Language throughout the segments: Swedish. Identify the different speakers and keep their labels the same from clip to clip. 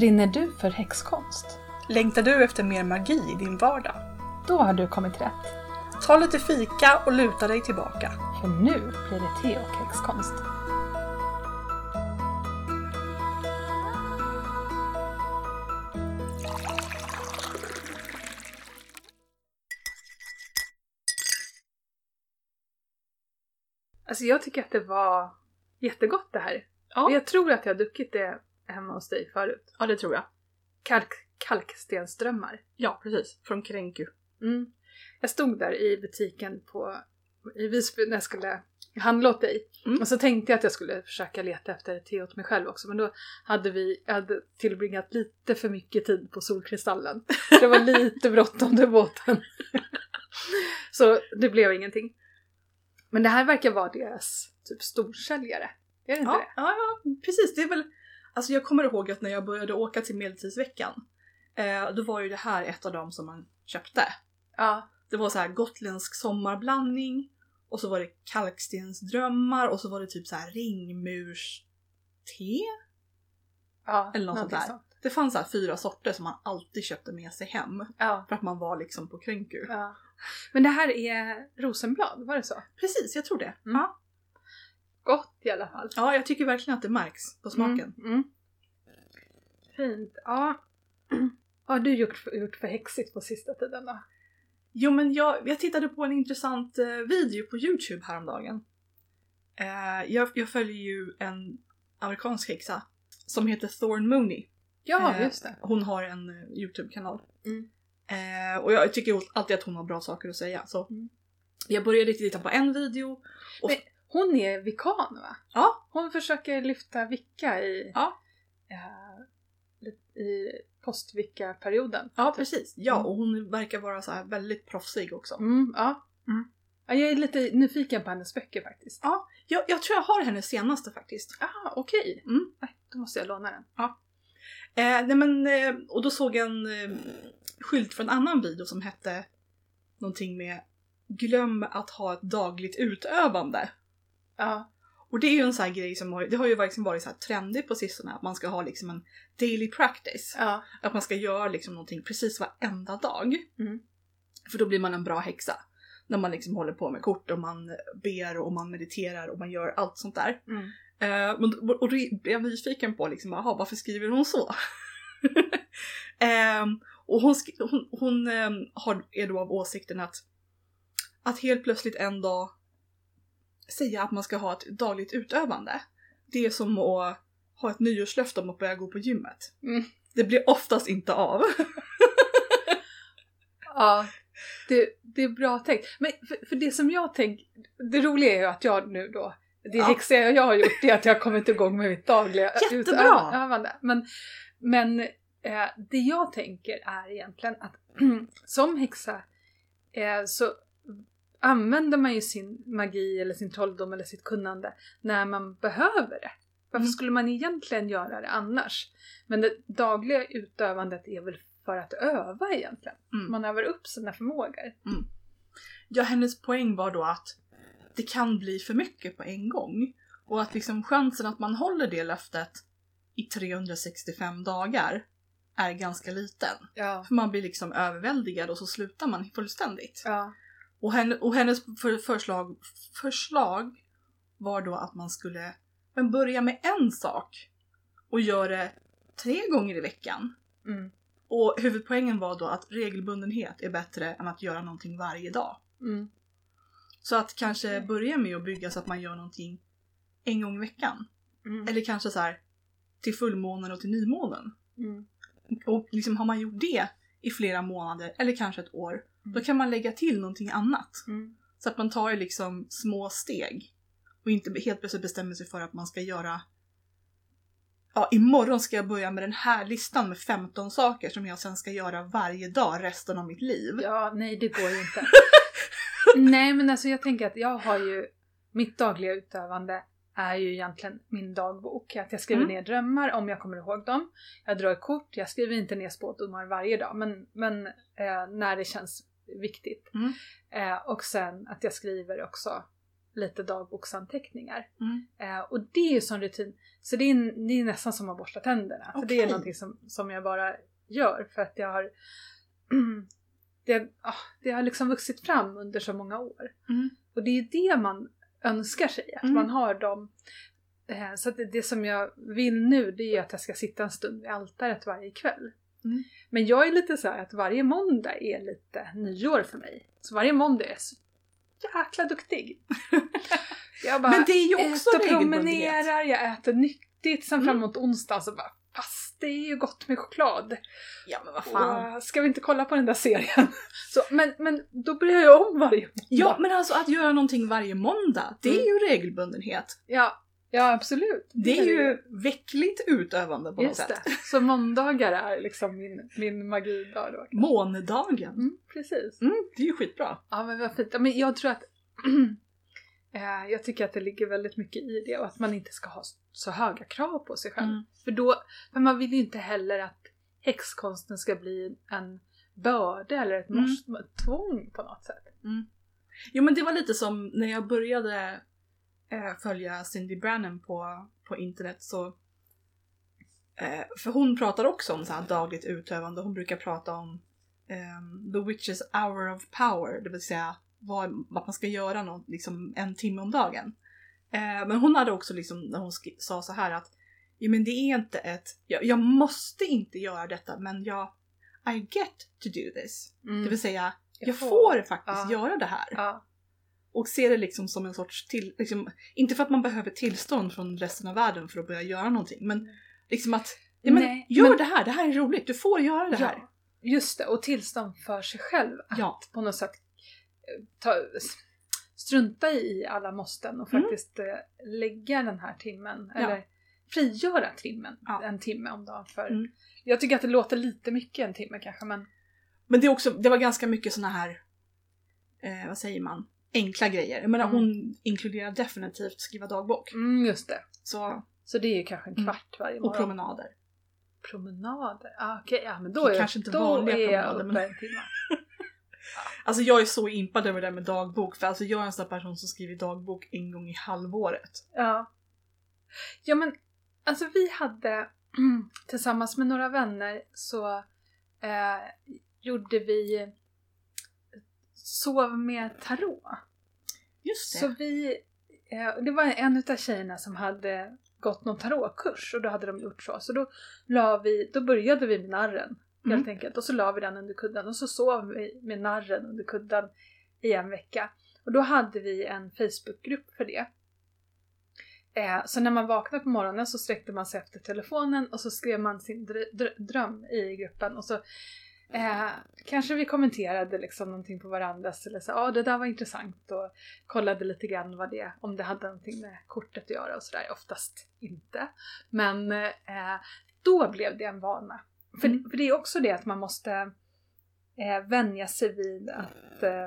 Speaker 1: Brinner du för häxkonst?
Speaker 2: Längtar du efter mer magi i din vardag?
Speaker 1: Då har du kommit rätt.
Speaker 2: Ta lite fika och luta dig tillbaka.
Speaker 1: För nu blir det te och häxkonst. Alltså jag tycker att det var jättegott det här.
Speaker 2: Ja.
Speaker 1: Jag tror att jag har druckit det hemma hos dig förut.
Speaker 2: Ja, det tror jag.
Speaker 1: Kalk, kalkstensdrömmar.
Speaker 2: Ja, precis. Från Kränku.
Speaker 1: Mm. Jag stod där i butiken på, i Visby när jag skulle handla åt dig.
Speaker 2: Mm.
Speaker 1: Och så tänkte jag att jag skulle försöka leta efter te åt mig själv också. Men då hade vi jag hade tillbringat lite för mycket tid på Solkristallen. Det var lite bråttom till båten. så det blev ingenting. Men det här verkar vara deras typ storsäljare. Är det inte
Speaker 2: Ja,
Speaker 1: det?
Speaker 2: ja, ja, precis. Det är väl... Alltså jag kommer ihåg att när jag började åka till Medeltidsveckan, eh, då var ju det här ett av dem som man köpte.
Speaker 1: Ja.
Speaker 2: Det var så här gotländsk sommarblandning och så var det kalkstensdrömmar och så var det typ så här ringmurste.
Speaker 1: ja
Speaker 2: Eller något sånt där. Det fanns så här fyra sorter som man alltid köpte med sig hem
Speaker 1: Ja.
Speaker 2: för att man var liksom på Kränku.
Speaker 1: ja. Men det här är rosenblad, var det så?
Speaker 2: Precis, jag tror det.
Speaker 1: Mm.
Speaker 2: Ja.
Speaker 1: Gott i alla fall.
Speaker 2: ja, jag tycker verkligen att det märks på smaken.
Speaker 1: Mm, mm. Fint. Ja. Vad har du gjort för, gjort för häxigt på sista tiden då?
Speaker 2: Jo men jag, jag tittade på en intressant eh, video på Youtube häromdagen. Eh, jag, jag följer ju en amerikansk häxa som heter Thorn Mooney.
Speaker 1: Ja,
Speaker 2: Eh,
Speaker 1: just det.
Speaker 2: Hon har en eh, Youtube-kanal.
Speaker 1: Mm.
Speaker 2: Eh, och jag tycker alltid att hon har bra saker att säga. Så
Speaker 1: Mm.
Speaker 2: Jag började titta på en video. Och-
Speaker 1: Men hon är vikan va?
Speaker 2: Ja.
Speaker 1: Hon försöker lyfta vicka i,
Speaker 2: Ja.
Speaker 1: eh, i postvicka-perioden.
Speaker 2: Ja precis. Ja
Speaker 1: Mm.
Speaker 2: och hon verkar vara så väldigt proffsig också.
Speaker 1: Mm, ja.
Speaker 2: Mm.
Speaker 1: ja. Jag är lite nyfiken på hennes böcker faktiskt.
Speaker 2: Jag, jag tror jag har hennes senaste faktiskt.
Speaker 1: Ah, okej.
Speaker 2: Mm.
Speaker 1: Nej, Då måste jag låna den.
Speaker 2: Eh, nej men, eh, och då såg jag en eh, skylt från en annan video som hette någonting med Glöm att ha ett dagligt utövande.
Speaker 1: Ja.
Speaker 2: Och det är ju en sån här grej som har, det har ju verkligen varit så här trendigt på sistone att man ska ha liksom en daily practice.
Speaker 1: Ja.
Speaker 2: Att man ska göra liksom någonting precis varenda dag.
Speaker 1: Mm.
Speaker 2: För då blir man en bra häxa. När man liksom håller på med kort och man ber och man mediterar och man gör allt sånt där.
Speaker 1: Mm.
Speaker 2: Eh, men- och då blev jag nyfiken på liksom, aha, varför skriver hon så? Ehm, och hon, hon, hon ehm, har, är då av åsikten att, att helt plötsligt en dag säga att man ska ha ett dagligt utövande. Det är som att ha ett nyårslöfte om att börja gå på gymmet.
Speaker 1: Mm.
Speaker 2: Det blir oftast inte av.
Speaker 1: Ja, det, det är bra tänkt. Men för, för det som jag tänker, det roliga är ju att jag nu då, det
Speaker 2: Ja.
Speaker 1: häxiga jag har gjort är att jag har kommit igång med mitt dagliga
Speaker 2: Jättebra!
Speaker 1: utövande. Men, men eh, det jag tänker är egentligen att som häxa eh, så använder man ju sin magi eller sin trolldom eller sitt kunnande när man behöver det. Varför
Speaker 2: Mm.
Speaker 1: skulle man egentligen göra det annars? Men det dagliga utövandet är väl för att öva egentligen.
Speaker 2: Mm.
Speaker 1: Man övar upp sina förmågor.
Speaker 2: Ja, hennes poäng var då att det kan bli för mycket på en gång. Och att liksom chansen att man håller det löftet i 365 dagar är ganska liten.
Speaker 1: Ja.
Speaker 2: För man blir liksom överväldigad och så slutar man fullständigt.
Speaker 1: Ja.
Speaker 2: Och, henne, och hennes för, förslag, förslag var då att man skulle men börja med en sak och göra det tre gånger i veckan.
Speaker 1: Mm.
Speaker 2: Och huvudpoängen var då att regelbundenhet är bättre än att göra någonting varje dag.
Speaker 1: Mm.
Speaker 2: Så att kanske börja med att bygga så att man gör någonting en gång i veckan.
Speaker 1: Mm.
Speaker 2: Eller kanske så här till fullmånen och till nymånen.
Speaker 1: Mm.
Speaker 2: Och liksom har man gjort det i flera månader eller kanske ett år,
Speaker 1: Mm.
Speaker 2: Då kan man lägga till någonting annat.
Speaker 1: Mm.
Speaker 2: Så att man tar liksom små steg. Och inte helt plötsligt bestämmer sig för att man ska göra Ja, imorgon ska jag börja med den här listan med 15 saker som jag sen ska göra varje dag resten av mitt liv.
Speaker 1: Ja, nej det går ju inte. nej men alltså jag tänker att jag har ju, mitt dagliga utövande är ju egentligen min dagbok. Att jag skriver
Speaker 2: Mm.
Speaker 1: ner drömmar om jag kommer ihåg dem. Jag drar kort, jag skriver inte ner spådomar varje dag men, men eh, när det känns viktigt.
Speaker 2: Mm.
Speaker 1: Eh, och sen att jag skriver också lite dagboksanteckningar.
Speaker 2: Mm.
Speaker 1: Eh, och det är ju sån rutin, så det är, det är nästan som att borsta tänderna. För det är någonting som, som jag bara gör för att jag har det, ah, det har liksom vuxit fram under så många år.
Speaker 2: Mm.
Speaker 1: Och det är det man önskar sig, att
Speaker 2: Mm.
Speaker 1: man har dem. Eh, så det, det som jag vill nu det är att jag ska sitta en stund vid altaret varje kväll.
Speaker 2: Mm.
Speaker 1: Men jag är lite så här att varje måndag är lite nyår för mig. Så varje måndag är jag så jäkla duktig. Jag bara
Speaker 2: Men det är ju också
Speaker 1: äter promenerar, jag äter nyttigt, sen
Speaker 2: Mm.
Speaker 1: onsdag så bara Fast det är ju gott med choklad.
Speaker 2: Ja men vad fan.
Speaker 1: Och, ska vi inte kolla på den där serien? Så, men, men då börjar jag om varje måndag.
Speaker 2: Ja men alltså att göra någonting varje måndag, det är
Speaker 1: Mm.
Speaker 2: ju regelbundenhet.
Speaker 1: Ja, ja absolut.
Speaker 2: Det är ju veckligt utövande på något
Speaker 1: Just
Speaker 2: sätt.
Speaker 1: det. Så måndagar är liksom min, min magidag då.
Speaker 2: Månedagen.
Speaker 1: Mm, precis.
Speaker 2: Mm, det är ju skitbra.
Speaker 1: Ja men vad fint. Ja, Men jag tror att eh, jag tycker att det ligger väldigt mycket i det och att man inte ska ha så höga krav på sig själv.
Speaker 2: Mm.
Speaker 1: För då, för man vill ju inte heller att häxkonsten ska bli en börda eller ett
Speaker 2: Mm.
Speaker 1: måste, ett tvång på något sätt.
Speaker 2: Jo men det var lite som när jag började eh, följa Cindy Brannan på, på internet så eh, för hon pratar också om så här dagligt utövande. Hon brukar prata om ehm, the witches hour of power, det vill säga vad, vad man ska göra något, liksom en timme om dagen. Eh, men hon hade också liksom när hon sa så här att ja, men det är inte ett, jag, jag måste inte göra detta men jag I get to do this.
Speaker 1: Mm.
Speaker 2: Det vill säga
Speaker 1: Jag
Speaker 2: jag
Speaker 1: får.
Speaker 2: får faktiskt
Speaker 1: Ja.
Speaker 2: göra det här.
Speaker 1: Ja.
Speaker 2: Och se det liksom som en sorts till, liksom, inte för att man behöver tillstånd från resten av världen för att börja göra någonting, men liksom att ja, men,
Speaker 1: Nej,
Speaker 2: gör
Speaker 1: men-
Speaker 2: det här, det här är roligt, du får göra det här.
Speaker 1: Ja, just det. Och tillstånd för sig själv. Att
Speaker 2: Ja.
Speaker 1: på något sätt eh, ta, strunta i alla måsten och
Speaker 2: Mm.
Speaker 1: faktiskt eh, lägga den här timmen,
Speaker 2: Ja.
Speaker 1: eller frigöra timmen, en timme om dagen för.
Speaker 2: Mm.
Speaker 1: Jag tycker att det låter lite mycket en timme kanske men
Speaker 2: Men det, är också, det var ganska mycket såna här, eh, vad säger man, enkla grejer. Jag menar
Speaker 1: Mm.
Speaker 2: hon inkluderar definitivt skriva dagbok.
Speaker 1: mm, just det.
Speaker 2: Så,
Speaker 1: Så det är ju kanske en
Speaker 2: Mm.
Speaker 1: kvart varje
Speaker 2: och
Speaker 1: morgon.
Speaker 2: promenader.
Speaker 1: Promenader? Ah, Okej, ja men då är,
Speaker 2: Kanske inte
Speaker 1: då
Speaker 2: vanliga
Speaker 1: är jag
Speaker 2: promenader, men-
Speaker 1: en timme.
Speaker 2: Alltså jag är så impad över det där med dagbok, för alltså jag är en sån person som skriver dagbok en gång i halvåret.
Speaker 1: Ja. Ja men alltså vi hade tillsammans med några vänner så eh, gjorde vi sov med tarot.
Speaker 2: Just det.
Speaker 1: Så vi, eh, det var en utav tjejerna som hade gått någon tarotkurs och då hade de gjort så. Så då, la vi, då började vi med narren helt
Speaker 2: Mm.
Speaker 1: enkelt och så la vi den under kudden och så sov vi med narren under kudden i en vecka. Och då hade vi en Facebookgrupp för det. Eh, så när man vaknade på morgonen så sträckte man sig efter telefonen och så skrev man sin dr- dr- dröm i gruppen och så eh, kanske vi kommenterade liksom någonting på varandras eller så ja ah, det där var intressant och kollade lite grann vad det, om det hade någonting med kortet att göra och sådär, oftast inte. Men eh, då blev det en vana. För,
Speaker 2: Mm.
Speaker 1: för det är också det att man måste eh, vänja sig vid att eh,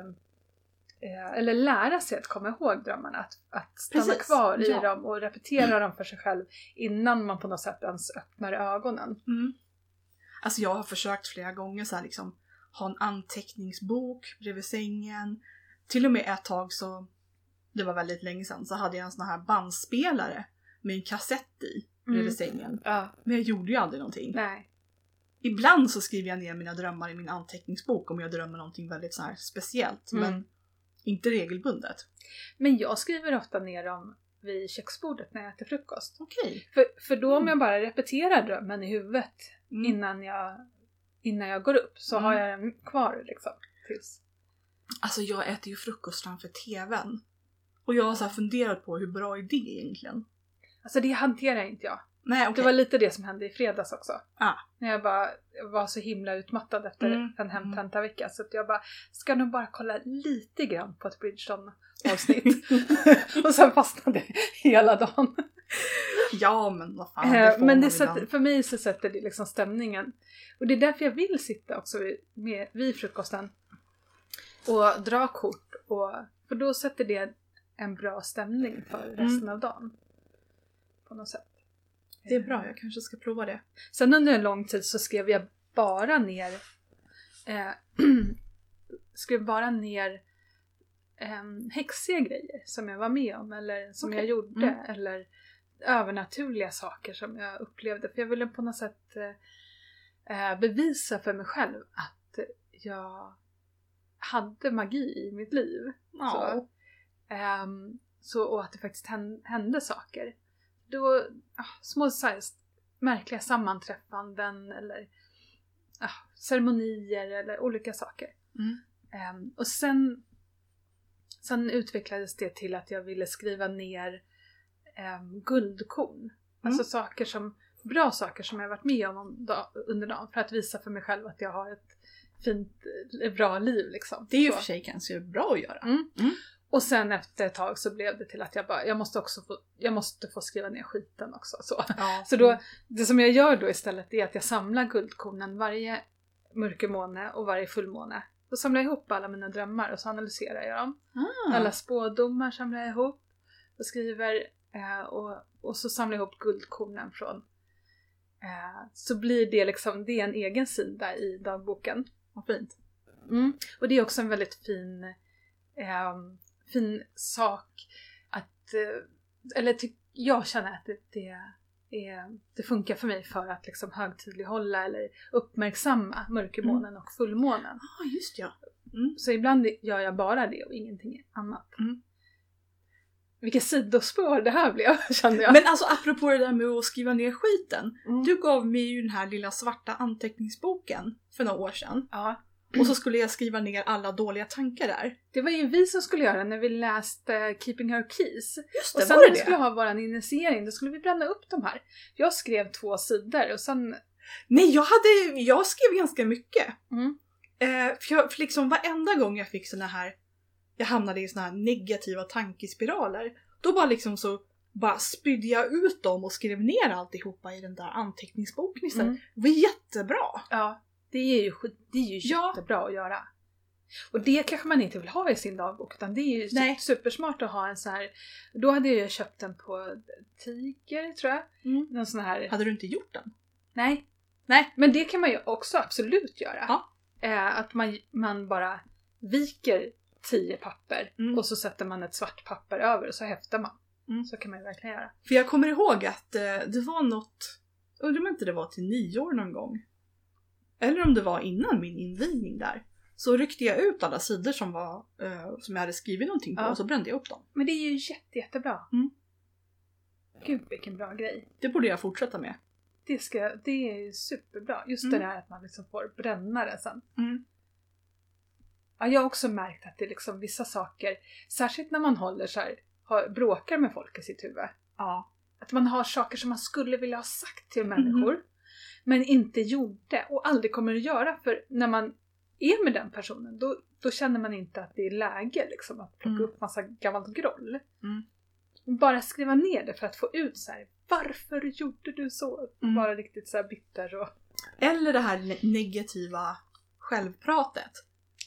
Speaker 1: eh, eller lära sig att komma ihåg drömmarna, att, att stanna
Speaker 2: Precis,
Speaker 1: kvar i
Speaker 2: ja.
Speaker 1: dem och repetera dem för sig själv innan man på något sätt ens öppnar ögonen.
Speaker 2: Mm. Alltså jag har försökt flera gånger så här liksom ha en anteckningsbok bredvid sängen. Till och med ett tag så, det var väldigt länge sedan, så hade jag en sån här bandspelare med en kassett i bredvid sängen.
Speaker 1: Ja,
Speaker 2: Men jag gjorde ju aldrig någonting.
Speaker 1: nej.
Speaker 2: Ibland så skriver jag ner mina drömmar i min anteckningsbok om jag drömmer någonting väldigt så här speciellt.
Speaker 1: Mm.
Speaker 2: Men inte regelbundet.
Speaker 1: Men jag skriver ofta ner dem vid köksbordet när jag äter frukost.
Speaker 2: Okej.
Speaker 1: För, för då om jag bara repeterar drömmen i huvudet
Speaker 2: Mm.
Speaker 1: innan, jag, innan jag går upp så
Speaker 2: Mm.
Speaker 1: har jag den kvar liksom. Tills.
Speaker 2: Alltså jag äter ju frukost framför TVn. Och jag har så funderat på hur bra är det egentligen?
Speaker 1: Alltså det hanterar inte jag.
Speaker 2: Nej okej.
Speaker 1: Det var lite det som hände i fredags också.
Speaker 2: Ah.
Speaker 1: När jag bara var så himla utmattad efter
Speaker 2: Mm.
Speaker 1: en hemtentavecka så att jag bara ska nog bara kolla lite grann på ett Bridgestone avsnitt. och sen fastnade hela dagen.
Speaker 2: Ja men vad fan, det
Speaker 1: Eh,
Speaker 2: får
Speaker 1: Men det sätter, för mig så sätter det liksom stämningen. Och det är därför jag vill sitta också vid, med, vid frukosten och dra kort. Och, för då sätter det en bra stämning för resten av dagen. På något sätt.
Speaker 2: Det är bra, jag kanske ska prova det.
Speaker 1: Sen under en lång tid så skrev jag bara ner eh, skrev bara ner um, häxiga grejer som jag var med om eller som
Speaker 2: Okej.
Speaker 1: jag gjorde
Speaker 2: Mm.
Speaker 1: eller övernaturliga saker som jag upplevde. För jag ville på något sätt eh, eh, bevisa för mig själv att jag hade magi i mitt liv. Så, Ehm, så, och att det faktiskt hän- hände saker. Då, ah, små så här, märkliga sammanträffanden eller ah, ceremonier eller olika saker.
Speaker 2: Mm.
Speaker 1: Ehm, och sen, sen utvecklades det till att jag ville skriva ner um, guldkorn. Alltså saker som, bra saker som jag varit med om, om da, under dagen för att visa för mig själv att jag har ett fint, eh, bra liv liksom.
Speaker 2: Det är ju för sig ganska bra att göra.
Speaker 1: Mm.
Speaker 2: Mm.
Speaker 1: Och sen efter ett tag så blev det till att jag bara, jag måste också få, jag måste få skriva ner skiten också. Så,
Speaker 2: Ja.
Speaker 1: så då, det som jag gör då istället är att jag samlar guldkornen varje mörkermåne och varje fullmåne. Då samlar jag ihop alla mina drömmar och så analyserar jag dem.
Speaker 2: Ah.
Speaker 1: Alla spådomar samlar jag ihop och skriver eh, och, och så samlar jag ihop guldkornen från eh, så blir det liksom, det är en egen sida i dagboken.
Speaker 2: Vad fint.
Speaker 1: Mm. Och det är också en väldigt fin, ehm, fin sak att, eh, eller ty- jag känner att det, det, är, det funkar för mig för att liksom högtidlighålla eller uppmärksamma mörkermånen och fullmånen.
Speaker 2: Ja, ah, just ja.
Speaker 1: Så ibland gör jag bara det och ingenting annat.
Speaker 2: Mm.
Speaker 1: Vilket sidospår det här blev kände jag.
Speaker 2: Men alltså apropå det där med att skriva ner skiten.
Speaker 1: Mm.
Speaker 2: Du gav mig ju den här lilla svarta anteckningsboken för några år sedan.
Speaker 1: ja,
Speaker 2: Och så skulle jag skriva ner alla dåliga tankar där.
Speaker 1: det var ju vi som skulle göra när vi läste Keeping Her Keys.
Speaker 2: Just
Speaker 1: Och
Speaker 2: det,
Speaker 1: sen
Speaker 2: var
Speaker 1: när
Speaker 2: det
Speaker 1: vi skulle ha vår initiering, då skulle vi bränna upp de här. Jag skrev två sidor och sen...
Speaker 2: Nej, jag, hade, jag skrev ganska mycket.
Speaker 1: Mm.
Speaker 2: Eh, för, jag, för liksom varenda gång jag fick såna här, jag hamnade i såna här negativa tankespiraler, då bara liksom så bara spydde jag ut dem och skrev ner alltihopa i den där anteckningsboken istället.
Speaker 1: Mm.
Speaker 2: Det var jättebra!
Speaker 1: Ja, det är ju, det är ju
Speaker 2: Ja.
Speaker 1: jättebra att göra. Och det kanske man inte vill ha i sin dagbok, utan det är ju
Speaker 2: Nej.
Speaker 1: supersmart att ha en sån här... Då hade jag köpt den på Tiger, tror jag.
Speaker 2: Mm.
Speaker 1: Någon sån här...
Speaker 2: Hade du inte gjort den?
Speaker 1: Nej.
Speaker 2: Nej.
Speaker 1: Men det kan man ju också absolut göra.
Speaker 2: Ja.
Speaker 1: Eh, att man, man bara viker tio papper
Speaker 2: Mm.
Speaker 1: och så sätter man ett svart papper över och så häftar man.
Speaker 2: Mm.
Speaker 1: Så kan man ju verkligen göra.
Speaker 2: För jag kommer ihåg att eh, det var något, undrar om inte det var till nyår någon gång. Eller om det var innan min invigning där. Så ryckte jag ut alla sidor som, var, eh, som jag hade skrivit någonting på
Speaker 1: Ja.
Speaker 2: och så brände jag upp dem.
Speaker 1: Men det är ju jätte, jättebra.
Speaker 2: Mm.
Speaker 1: Gud vilken bra grej.
Speaker 2: Det borde jag fortsätta med.
Speaker 1: Det, ska, det är ju superbra. Just
Speaker 2: Mm.
Speaker 1: det där att man liksom får bränna det sen.
Speaker 2: Mm.
Speaker 1: Ja, jag har också märkt att det är liksom vissa saker, särskilt när man håller så här, har, bråkar med folk i sitt huvud.
Speaker 2: Ja.
Speaker 1: Att man har saker som man skulle vilja ha sagt till
Speaker 2: Mm.
Speaker 1: människor, men inte gjorde och aldrig kommer att göra. För när man är med den personen, då, då känner man inte att det är läge liksom, att plocka
Speaker 2: Mm.
Speaker 1: upp massa gammalt groll.
Speaker 2: Mm.
Speaker 1: Bara skriva ner det för att få ut så här, varför gjorde du så?
Speaker 2: Mm.
Speaker 1: Vara riktigt så bitter och...
Speaker 2: Eller det här ne- negativa självpratet.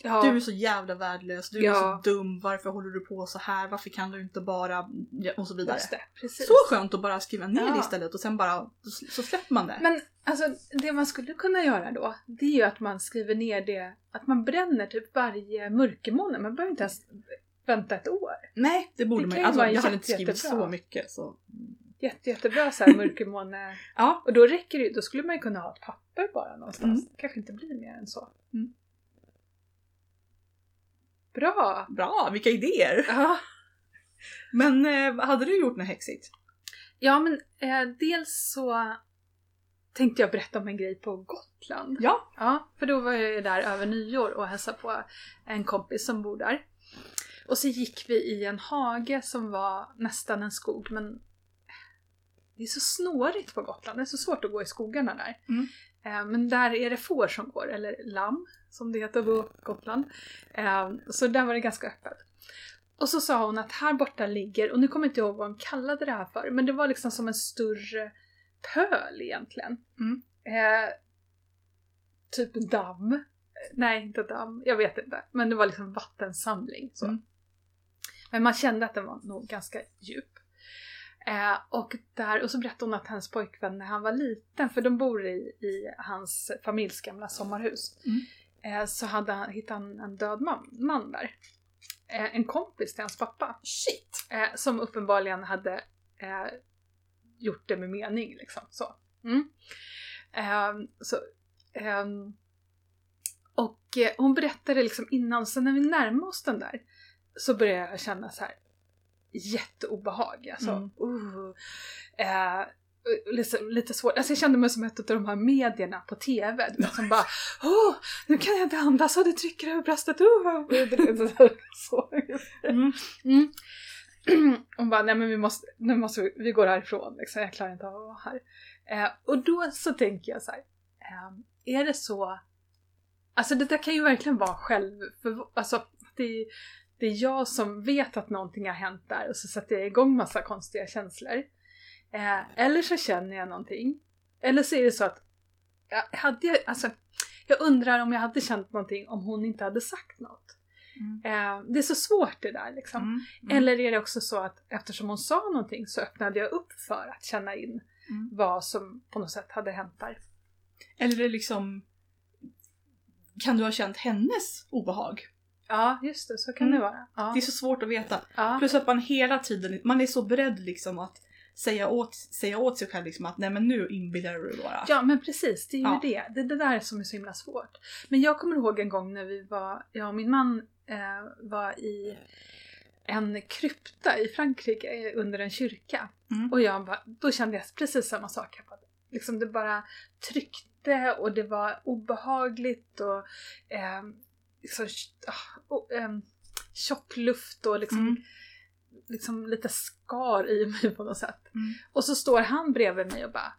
Speaker 1: Ja,
Speaker 2: Du är så jävla värdelös, du är
Speaker 1: Ja.
Speaker 2: så dum, varför håller du på så här, varför kan du inte bara... Och så vidare.
Speaker 1: det.
Speaker 2: Så skönt att bara skriva ner
Speaker 1: Ja.
Speaker 2: det istället och sen bara, så släpper man det.
Speaker 1: Men alltså det man skulle kunna göra då, det är ju att man skriver ner det, att man bränner typ varje mörkermånad. Man behöver inte ens vänta ett år.
Speaker 2: Nej, det borde
Speaker 1: Det
Speaker 2: man ju. Alltså, jag hade inte
Speaker 1: jätte-
Speaker 2: skrivit
Speaker 1: jättebra.
Speaker 2: så mycket så...
Speaker 1: Jätte, jättebra så här mörkermåne.
Speaker 2: Ja.
Speaker 1: Och då räcker det ju, då skulle man ju kunna ha ett papper bara någonstans.
Speaker 2: Mm.
Speaker 1: Kanske inte blir mer än så.
Speaker 2: Mm.
Speaker 1: Bra!
Speaker 2: Bra, vilka idéer!
Speaker 1: Ja,
Speaker 2: Men eh, hade du gjort något häxigt?
Speaker 1: ja men eh, dels så tänkte jag berätta om en grej på Gotland.
Speaker 2: Ja.
Speaker 1: Ja, för då var jag ju där över nyår och hälsade på en kompis som bor där. Och så gick vi i en hage som var nästan en skog men det är så snårigt på Gotland, det är så svårt att gå i skogarna där.
Speaker 2: Mm.
Speaker 1: Eh, Men där är det får som går, eller lamm som det heter på Gotland. Eh, Så där var det ganska öppet. Och så sa hon att här borta ligger, och nu kommer jag inte ihåg vad hon kallade det här för, men det var liksom som en större pöl egentligen.
Speaker 2: Mm.
Speaker 1: Eh, typ damm. Nej, inte damm. Jag vet inte. Men det var liksom vattensamling. Så.
Speaker 2: Mm.
Speaker 1: Men man kände att den var nog ganska djup. Eh, och, där, och så berättade hon att hans pojkvän när han var liten, för de bor i, i hans familjs gamla sommarhus,
Speaker 2: Mm.
Speaker 1: Eh, så hade han, hittade han en död man, man där. eh, en kompis till hans pappa.
Speaker 2: Shit!
Speaker 1: Eh, som uppenbarligen hade gjort det med mening liksom. Så. Mm. Så ehm, och hon berättade liksom innan, så när vi närmade oss den där så började jag känna så här jätteobehag. Alltså,
Speaker 2: Mm.
Speaker 1: uh, eh, Eh, lite, lite svårt. Alltså jag kände mig som ett av de här medierna på TV du vet, som bara Åh, nu kan jag inte andas och det trycker över bröstet. Oh, så.
Speaker 2: Mm.
Speaker 1: Mm. Hon bara, nej men vi måste, nu måste vi, vi går härifrån liksom, jag klarar inte av att vara här. Eh, och då så tänker jag så här, eh, är det så, alltså det där kan ju verkligen vara själv, för, alltså det, det är jag som vet att någonting har hänt där och så sätter jag igång massa konstiga känslor. Eh, eller så känner jag någonting. Eller så är det så att, jag hade jag, alltså, jag undrar om jag hade känt någonting om hon inte hade sagt något.
Speaker 2: Mm.
Speaker 1: Eh, det är så svårt det där liksom.
Speaker 2: Mm. Mm.
Speaker 1: Eller är det också så att eftersom hon sa någonting så öppnade jag upp för att känna in
Speaker 2: Mm.
Speaker 1: vad som på något sätt hade hänt där.
Speaker 2: Eller det liksom... Kan du ha känt hennes obehag?
Speaker 1: Ja, just det, så kan
Speaker 2: Mm.
Speaker 1: det vara. Ja.
Speaker 2: Det är så svårt att veta.
Speaker 1: Ja.
Speaker 2: Plus att man hela tiden, man är så beredd liksom att säga åt, säga åt sig själv liksom att nej men nu inbillar du bara.
Speaker 1: ja, men precis, det är ju
Speaker 2: Ja.
Speaker 1: det. Det är det där som är så himla svårt. Men jag kommer ihåg en gång när vi var, jag och min man eh, var i en krypta i Frankrike under en kyrka.
Speaker 2: Mm.
Speaker 1: Och jag bara, då kände jag precis samma sak. Jag bara, liksom det bara tryckte och det var obehagligt och eh, liksom, ah, och, eh, tjock luft och liksom,
Speaker 2: Mm.
Speaker 1: Liksom lite skar i mig på något sätt.
Speaker 2: Mm.
Speaker 1: Och så står han bredvid mig och bara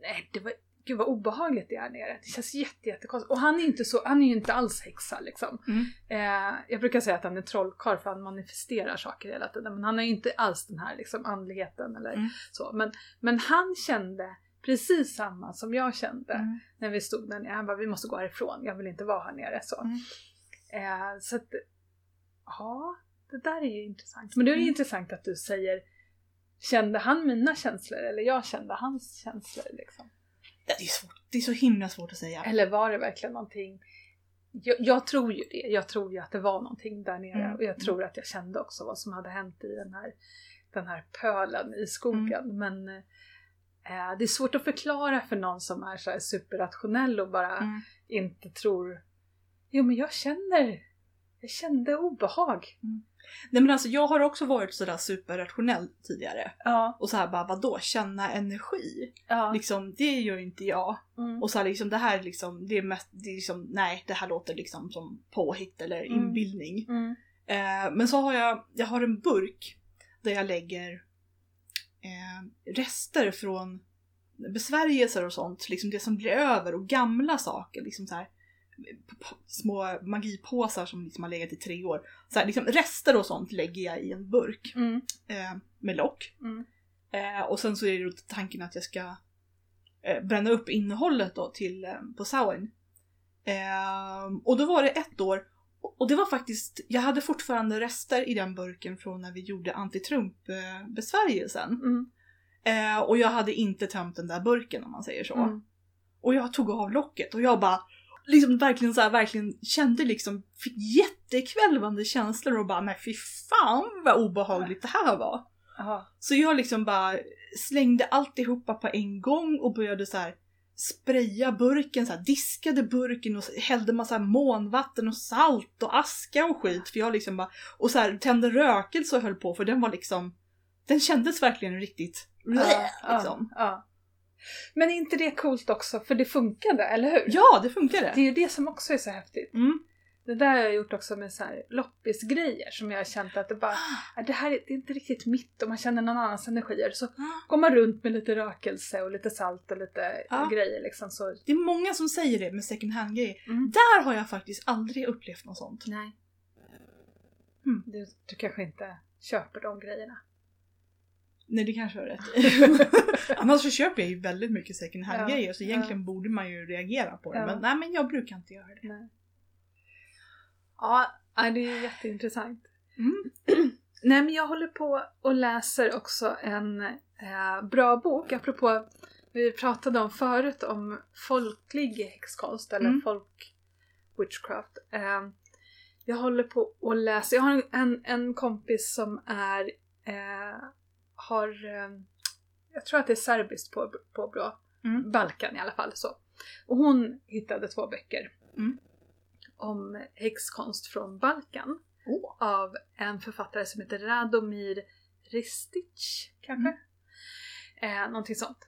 Speaker 1: Nej, det var, gud vad obehagligt det är här nere. Det känns jätte, jättekonstigt. Och han är inte så, han är ju inte alls häxa liksom.
Speaker 2: Mm.
Speaker 1: Eh, jag brukar säga att han är trollkarl för han manifesterar saker hela tiden. Men han har ju inte alls den här liksom, andligheten eller
Speaker 2: Mm.
Speaker 1: så. Men, men han kände precis samma som jag kände
Speaker 2: Mm.
Speaker 1: när vi stod där nere. Han bara, vi måste gå härifrån, jag vill inte vara här nere. Så,
Speaker 2: Mm.
Speaker 1: eh, så att, ja, det där är ju intressant. Men det är
Speaker 2: Mm.
Speaker 1: intressant att du säger, kände han mina känslor eller jag kände hans känslor liksom?
Speaker 2: Det, är svårt. det är så himla svårt att säga.
Speaker 1: Eller var det verkligen någonting jag, jag tror ju det. Jag tror ju att det var någonting där nere
Speaker 2: Mm.
Speaker 1: och jag tror att jag kände också vad som hade hänt i den här, den här pölen i skogen.
Speaker 2: Mm.
Speaker 1: Men eh, det är svårt att förklara för någon som är så superrationell och bara
Speaker 2: Mm.
Speaker 1: inte tror Jo men jag känner, jag kände obehag.
Speaker 2: Nej men alltså jag har också varit sådär superrationell tidigare.
Speaker 1: Ja.
Speaker 2: Och så här bara vadå, känna energi?
Speaker 1: ja.
Speaker 2: Liksom, det gör inte jag.
Speaker 1: Mm.
Speaker 2: Och så här liksom det här liksom, det är mest, det är liksom, nej det här låter liksom som påhitt eller
Speaker 1: Mm.
Speaker 2: inbildning.
Speaker 1: Mm.
Speaker 2: Eh, men så har jag, jag har en burk där jag lägger eh, rester från besvärjelser och sånt, liksom det som blir över och gamla saker, liksom så här små magipåsar som liksom har legat i tre år. Så här, liksom rester och sånt lägger jag i en burk
Speaker 1: Mm.
Speaker 2: eh, med lock.
Speaker 1: Mm.
Speaker 2: Eh, och sen så är det tanken att jag ska eh, bränna upp innehållet då till, eh, på Samhain. Eh, och då var det ett år och och det var faktiskt, jag hade fortfarande rester i den burken från när vi gjorde anti-Trump-besvärjelsen.
Speaker 1: Mm.
Speaker 2: Eh, och jag hade inte tömt den där burken om man säger så.
Speaker 1: Mm.
Speaker 2: Och jag tog av locket och jag bara liksom verkligen så här, verkligen kände liksom, fick jättekvälvande känslor och bara nej fy fan vad obehagligt det här var.
Speaker 1: Ja.
Speaker 2: Så jag liksom bara slängde alltihopa på en gång och började så här spraya burken, så här, diskade burken och hällde massa månvatten och salt och aska och skit. För jag liksom bara, och så här, tände rökelse och höll på för den var liksom, den kändes verkligen riktigt
Speaker 1: Ja,
Speaker 2: liksom.
Speaker 1: ja, ja. Men är inte det coolt också? För det funkade, eller hur?
Speaker 2: Ja, det funkade!
Speaker 1: Det är ju det som också är så häftigt.
Speaker 2: Mm.
Speaker 1: Det där har jag gjort också med så här loppisgrejer som jag har känt att det bara, "Ah, det här är, det är inte riktigt mitt och man känner någon annans energier. Så går man runt med lite rökelse och lite salt och lite
Speaker 2: Ja.
Speaker 1: grejer liksom så.
Speaker 2: Det är många som säger det med second hand-grejer.
Speaker 1: Mm.
Speaker 2: Där har jag faktiskt aldrig upplevt något sånt.
Speaker 1: Nej.
Speaker 2: Mm.
Speaker 1: Du, du kanske inte köper de grejerna.
Speaker 2: Nej, det kanske har rätt Annars så köper jag ju väldigt mycket second hand-grejer så
Speaker 1: Ja,
Speaker 2: egentligen borde man ju reagera på det. Men nej, men jag brukar inte göra det.
Speaker 1: Nej. Ja, det är jätteintressant.
Speaker 2: Mm.
Speaker 1: Nej men jag håller på och läser också en eh, bra bok, apropå vi pratade om förut om folklig häxkonst eller
Speaker 2: Mm.
Speaker 1: folk witchcraft. Eh, jag håller på och läser. Jag har en, en kompis som är, eh, har, eh, jag tror att det är serbiskt på, på bra.
Speaker 2: Mm.
Speaker 1: Balkan i alla fall. så. Och hon hittade två böcker
Speaker 2: Mm.
Speaker 1: om häxkonst från Balkan
Speaker 2: Åh.
Speaker 1: av en författare som heter Radomir Ristic, kanske? Eh, någonting sånt.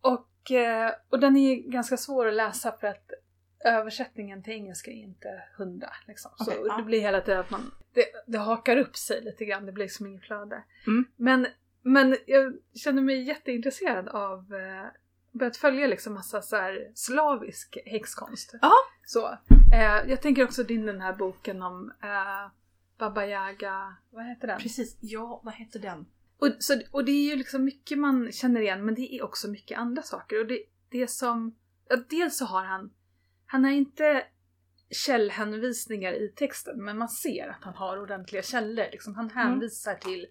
Speaker 1: Och, eh, och den är ganska svår att läsa för att översättningen till engelska är inte hundra. Liksom. Så
Speaker 2: Okej, ja.
Speaker 1: det blir hela tiden att man, det, det hakar upp sig lite grann, det blir liksom inget flöde.
Speaker 2: Mm.
Speaker 1: Men, men jag känner mig jätteintresserad av eh, börjat följa liksom massa så här slavisk häxkonst.
Speaker 2: Ja.
Speaker 1: Så. Eh, jag tänker också din den här boken om eh, Baba Yaga, vad heter den?
Speaker 2: Precis, ja vad heter den?
Speaker 1: Och, så, och det är ju liksom mycket man känner igen men det är också mycket andra saker. Och det, det som, ja, dels så har han, han har inte källhänvisningar i texten men man ser att han har ordentliga källor. Liksom. Han hänvisar till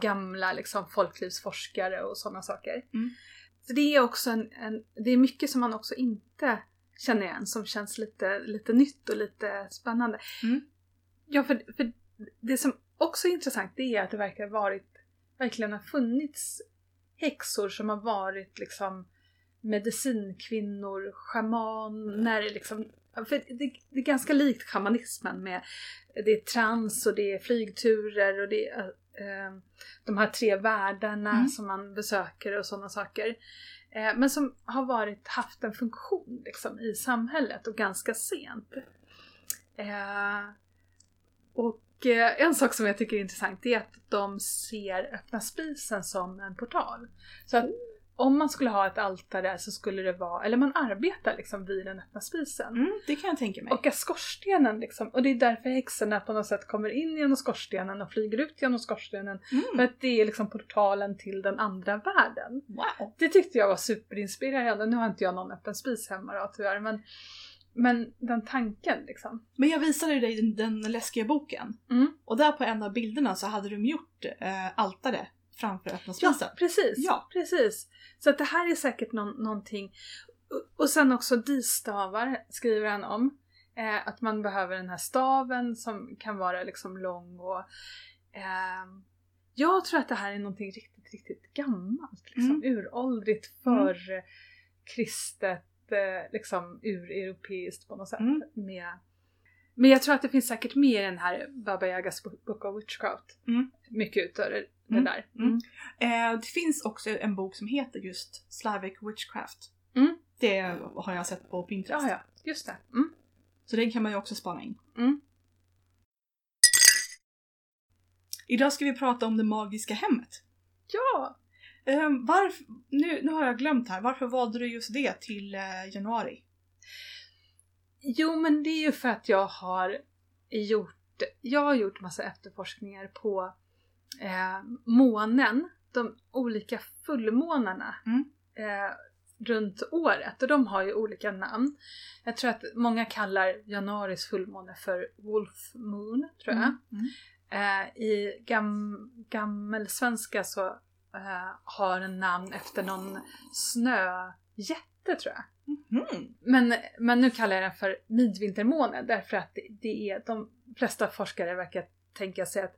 Speaker 1: gamla liksom, folklivsforskare och sådana saker.
Speaker 2: Mm.
Speaker 1: Så det är också en, en, det är mycket som man också inte känner igen som känns lite, lite nytt och lite spännande.
Speaker 2: Mm.
Speaker 1: Ja, för, för det som också är intressant det är att det verkar varit, verkligen har funnits häxor som har varit liksom medicinkvinnor, schamaner, liksom. För det, det är ganska likt shamanismen med det är trans och det är flygturer och det är eh, de här tre världarna
Speaker 2: Mm.
Speaker 1: som man besöker och sådana saker. Eh, men som har varit, haft en funktion liksom, i samhället och ganska sent. Eh, och eh, en sak som jag tycker är intressant är att de ser öppna spisen som en portal. Så att om man skulle ha ett altare så skulle det vara, eller man arbetar liksom vid den öppna spisen.
Speaker 2: Mm, det kan jag tänka mig.
Speaker 1: Och att skorstenen liksom, och det är därför häxorna på något sätt kommer in genom skorstenen och flyger ut genom skorstenen. För
Speaker 2: Mm.
Speaker 1: att det är liksom portalen till den andra världen.
Speaker 2: Wow!
Speaker 1: Det tyckte jag var superinspirerande. Nu har inte jag någon öppen spis hemma då tyvärr, men, men den tanken liksom.
Speaker 2: Men jag visade ju dig den, den läskiga boken.
Speaker 1: Mm.
Speaker 2: Och där på en av bilderna så hade de gjort eh, altare framför öppna spisen.
Speaker 1: precis.
Speaker 2: Ja.
Speaker 1: precis. Så att det här är säkert någon, någonting. Och, sen också distavar skriver han om. Eh, att man behöver den här staven som kan vara liksom lång och ehm, jag tror att det här är någonting riktigt, riktigt gammalt. Liksom, Uråldrigt, för kristet, eh, liksom ureuropeiskt på något sätt.
Speaker 2: Mm.
Speaker 1: Med, men jag tror att det finns säkert mer i den här Baba Yagas Book of Witchcraft.
Speaker 2: Mm.
Speaker 1: Mycket utav det, det
Speaker 2: Mm.
Speaker 1: där.
Speaker 2: Mm. Eh, det finns också en bok som heter just Slavic Witchcraft.
Speaker 1: Mm.
Speaker 2: Det har jag sett på Pinterest.
Speaker 1: Ja, ja, just det. Mm.
Speaker 2: Så den kan man ju också spana in.
Speaker 1: Mm.
Speaker 2: Idag ska vi prata om det magiska hemmet.
Speaker 1: Ja!
Speaker 2: Eh, varf- nu, nu har jag glömt här, varför valde du just det till eh, januari?
Speaker 1: Jo, men det är ju för att jag har gjort, jag har gjort massa efterforskningar på eh, månen, de olika fullmånarna
Speaker 2: Mm.
Speaker 1: eh, runt året och de har ju olika namn. Jag tror att många kallar januaris fullmåne för Wolf Moon, tror jag.
Speaker 2: Mm. Mm.
Speaker 1: Eh, I gam, gammelsvenska så eh, har den namn efter någon snöjätte tror jag.
Speaker 2: Mhm.
Speaker 1: Men, men nu kallar jag den för midvintermåne därför att det, det är de flesta forskare verkar tänka sig att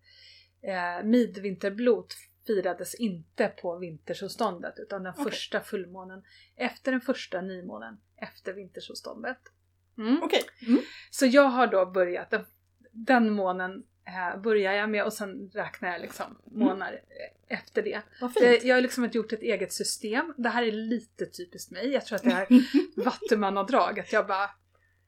Speaker 1: eh, midvinterblot firades inte på vintersolståndet utan den
Speaker 2: Okej.
Speaker 1: första fullmånen efter den första nymånen efter vintersolståndet. Mm.
Speaker 2: Okej. Mm.
Speaker 1: Så jag har då börjat, den, den månen eh, börjar jag med och sen räknar jag liksom månader eh, efter det. Eh. Jag har liksom gjort ett eget system. Det här är lite typiskt mig. Jag tror att det är vattumannadrag. Att jag bara,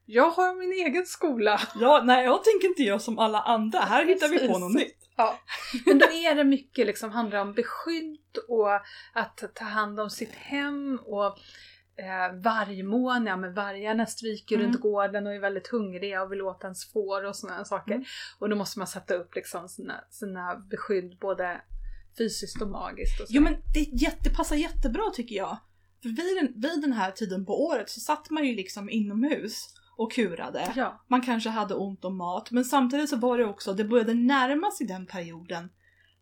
Speaker 1: jag har min egen skola.
Speaker 2: Ja, nej jag tänker inte göra som alla andra. Här hittar vi på något nytt.
Speaker 1: Ja. Men då är det mycket liksom, handlar om beskydd och att ta hand om sitt hem och eh, vargmån, ja men vargarna stryker
Speaker 2: Mm.
Speaker 1: runt gården och är väldigt hungriga och vill åt ens får och sådana saker.
Speaker 2: Mm.
Speaker 1: Och då måste man sätta upp liksom sina, sina beskydd både fysiskt och magiskt. Och så.
Speaker 2: Jo men det jätte, passar jättebra tycker jag. För vid den, vid den här tiden på året så satt man ju liksom inomhus och kurade.
Speaker 1: Ja.
Speaker 2: Man kanske hade ont om mat men samtidigt så var det också, det började närma sig den perioden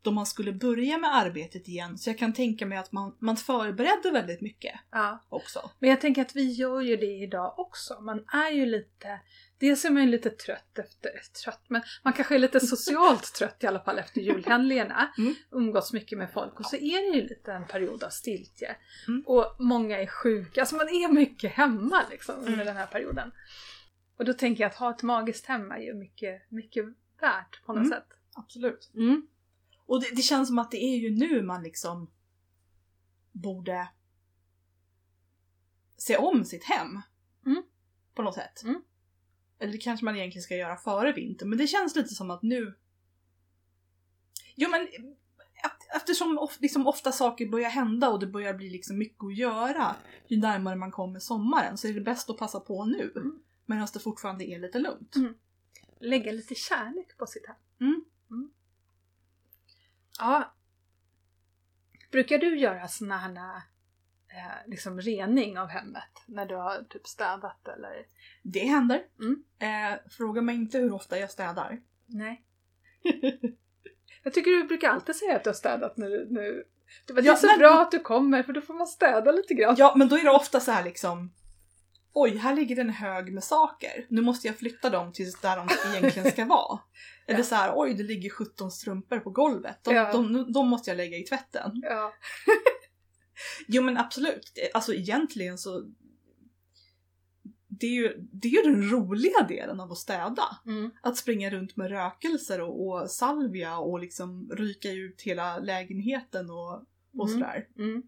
Speaker 2: då man skulle börja med arbetet igen. Så jag kan tänka mig att man, man förberedde väldigt mycket
Speaker 1: Ja.
Speaker 2: också.
Speaker 1: Men jag tänker att vi gör ju det idag också. Man är ju lite, dels är man ju lite trött efter, trött, men man kanske är lite socialt trött i alla fall efter julhelgerna.
Speaker 2: Mm.
Speaker 1: Umgåtts mycket med folk och så är det ju lite en period av stiltje.
Speaker 2: Mm.
Speaker 1: Och många är sjuka, alltså man är mycket hemma liksom under
Speaker 2: Mm.
Speaker 1: den här perioden. Och då tänker jag att ha ett magiskt hem är ju mycket, mycket värt på något
Speaker 2: Mm.
Speaker 1: sätt.
Speaker 2: Absolut.
Speaker 1: Mm.
Speaker 2: Och det, det känns som att det är ju nu man liksom borde se om sitt hem.
Speaker 1: Mm.
Speaker 2: På något sätt.
Speaker 1: Mm.
Speaker 2: Eller det kanske man egentligen ska göra före vintern, men det känns lite som att nu... Jo men eft- eftersom of, liksom ofta saker börjar hända och det börjar bli liksom mycket att göra ju närmare man kommer sommaren så är det bäst att passa på nu.
Speaker 1: Mm.
Speaker 2: Medan det fortfarande är lite lugnt.
Speaker 1: Mm. Lägga lite kärlek på sitt hem.
Speaker 2: Mm.
Speaker 1: Ja. Brukar du göra såna här eh, liksom rening av hemmet? När du har typ städat eller?
Speaker 2: Det händer.
Speaker 1: Mm.
Speaker 2: Eh, fråga mig inte hur ofta jag städar.
Speaker 1: Nej. Jag tycker du brukar alltid säga att du har städat du... Nu. Det var det
Speaker 2: Ja,
Speaker 1: är så
Speaker 2: men-
Speaker 1: bra att du kommer för då får man städa lite grann.
Speaker 2: Ja, men då är det ofta så här liksom Oj, här ligger en hög med saker. Nu måste jag flytta dem till där de egentligen ska vara. Eller
Speaker 1: Ja.
Speaker 2: så här, oj det ligger 17 strumpor på golvet. De,
Speaker 1: Ja.
Speaker 2: de, de måste jag lägga i tvätten.
Speaker 1: Ja.
Speaker 2: Jo men absolut, alltså egentligen så det är, ju, det är ju den roliga delen av att städa.
Speaker 1: Mm.
Speaker 2: Att springa runt med rökelser och, och salvia och liksom ryka ut hela lägenheten och, och
Speaker 1: Mm.
Speaker 2: sådär.
Speaker 1: Mm.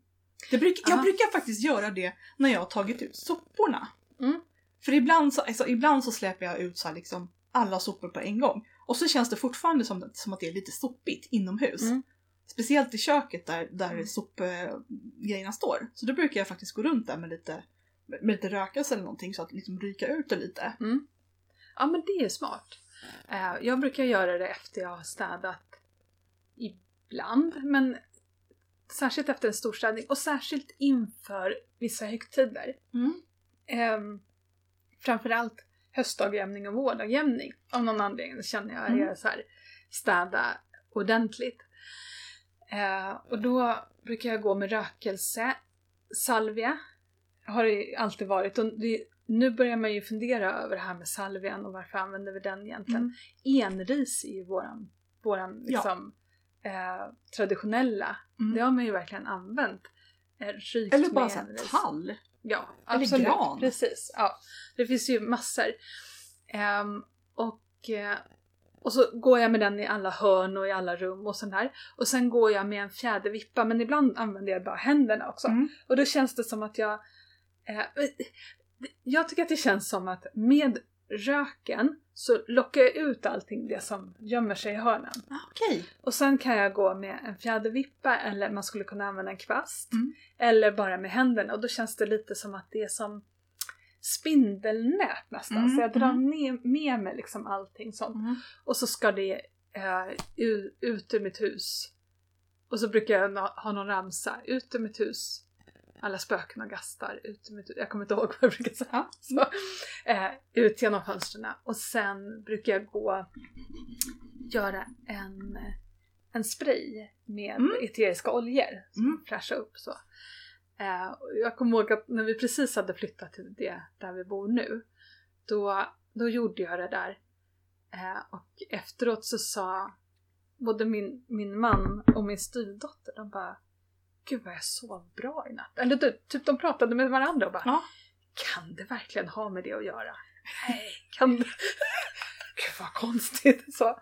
Speaker 2: Det bruk, jag
Speaker 1: Aha.
Speaker 2: brukar faktiskt göra det när jag har tagit ut soporna.
Speaker 1: Mm.
Speaker 2: För ibland så, alltså, ibland så släpper jag ut så här liksom alla sopor på en gång. Och så känns det fortfarande som, som att det är lite sopigt inomhus.
Speaker 1: Mm.
Speaker 2: Speciellt i köket där, där
Speaker 1: Mm.
Speaker 2: sopgrejerna står. Så då brukar jag faktiskt gå runt där med lite, med lite rökelse eller någonting så att liksom ryka ut det lite.
Speaker 1: Mm. Ja men det är smart. Eh, Jag brukar göra det efter jag har städat ibland, men särskilt efter en storstädning och särskilt inför vissa högtider.
Speaker 2: Mm.
Speaker 1: Eh, framförallt höstdagjämning och vårdagjämning. Av någon anledning känner jag
Speaker 2: Mm.
Speaker 1: så här, städa ordentligt. Eh, och då brukar jag gå med rökelse, salvia, har det alltid varit. Och det, nu börjar man ju fundera över det här med salvian och varför använder vi den egentligen.
Speaker 2: Mm.
Speaker 1: Enris är ju våran, våran
Speaker 2: Ja.
Speaker 1: liksom, eh, traditionella.
Speaker 2: Mm.
Speaker 1: Det har man ju verkligen använt. Eh,
Speaker 2: Eller bara
Speaker 1: med enris.
Speaker 2: tall.
Speaker 1: Ja,
Speaker 2: Eller
Speaker 1: absolut.
Speaker 2: gran.
Speaker 1: Precis. Ja. Det finns ju massor. Ehm, och, eh, och så går jag med den i alla hörn och i alla rum och sånt här. Och sen går jag med en fjädervippa men ibland använder jag bara händerna också.
Speaker 2: Mm.
Speaker 1: Och då känns det som att jag... Eh, jag tycker att det känns som att med röken så lockar jag ut allting det som gömmer sig i hörnen.
Speaker 2: Ah, Okej.
Speaker 1: Och sen kan jag gå med en fjädervippa eller man skulle kunna använda en kvast.
Speaker 2: Mm.
Speaker 1: Eller bara med händerna och då känns det lite som att det är som spindelnät nästan.
Speaker 2: Mm,
Speaker 1: Så jag drar
Speaker 2: mm.
Speaker 1: ner, med mig liksom allting sånt.
Speaker 2: Mm.
Speaker 1: Och så ska det eh, ut ur mitt hus. Och så brukar jag ha någon ramsa. Ut ur mitt hus. Alla spöken och gastar. Ut. Jag kommer inte ihåg vad jag brukar säga.
Speaker 2: Ja.
Speaker 1: Så, eh, ut genom fönstren. Och sen brukar jag gå göra en, en spray med
Speaker 2: Mm.
Speaker 1: eteriska oljor. Som
Speaker 2: Mm.
Speaker 1: fräschar upp så. Eh, jag kommer ihåg att när vi precis hade flyttat till det där vi bor nu. Då, då gjorde jag det där. Eh, och efteråt så sa både min, min man och min styvdotter, de bara Gud vad jag sov bra i natt. Eller typ, de pratade med varandra och bara
Speaker 2: Ja.
Speaker 1: Kan det verkligen ha med det att göra? Nej, kan det? Gud vad konstigt. Så.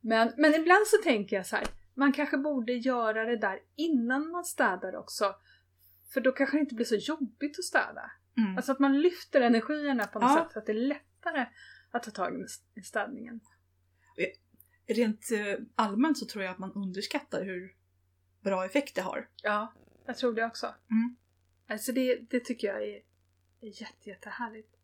Speaker 1: Men, men ibland så tänker jag så här, man kanske borde göra det där innan man städar också. För då kanske det inte blir så jobbigt att städa.
Speaker 2: Mm.
Speaker 1: Alltså att man lyfter energierna på något
Speaker 2: Ja.
Speaker 1: sätt så att det är lättare att ta tag i städningen.
Speaker 2: Rent eh, allmänt så tror jag att man underskattar hur bra effekt det har.
Speaker 1: Ja, jag tror det också.
Speaker 2: Mm.
Speaker 1: Alltså det, det tycker jag är, är jätte, jättehärligt.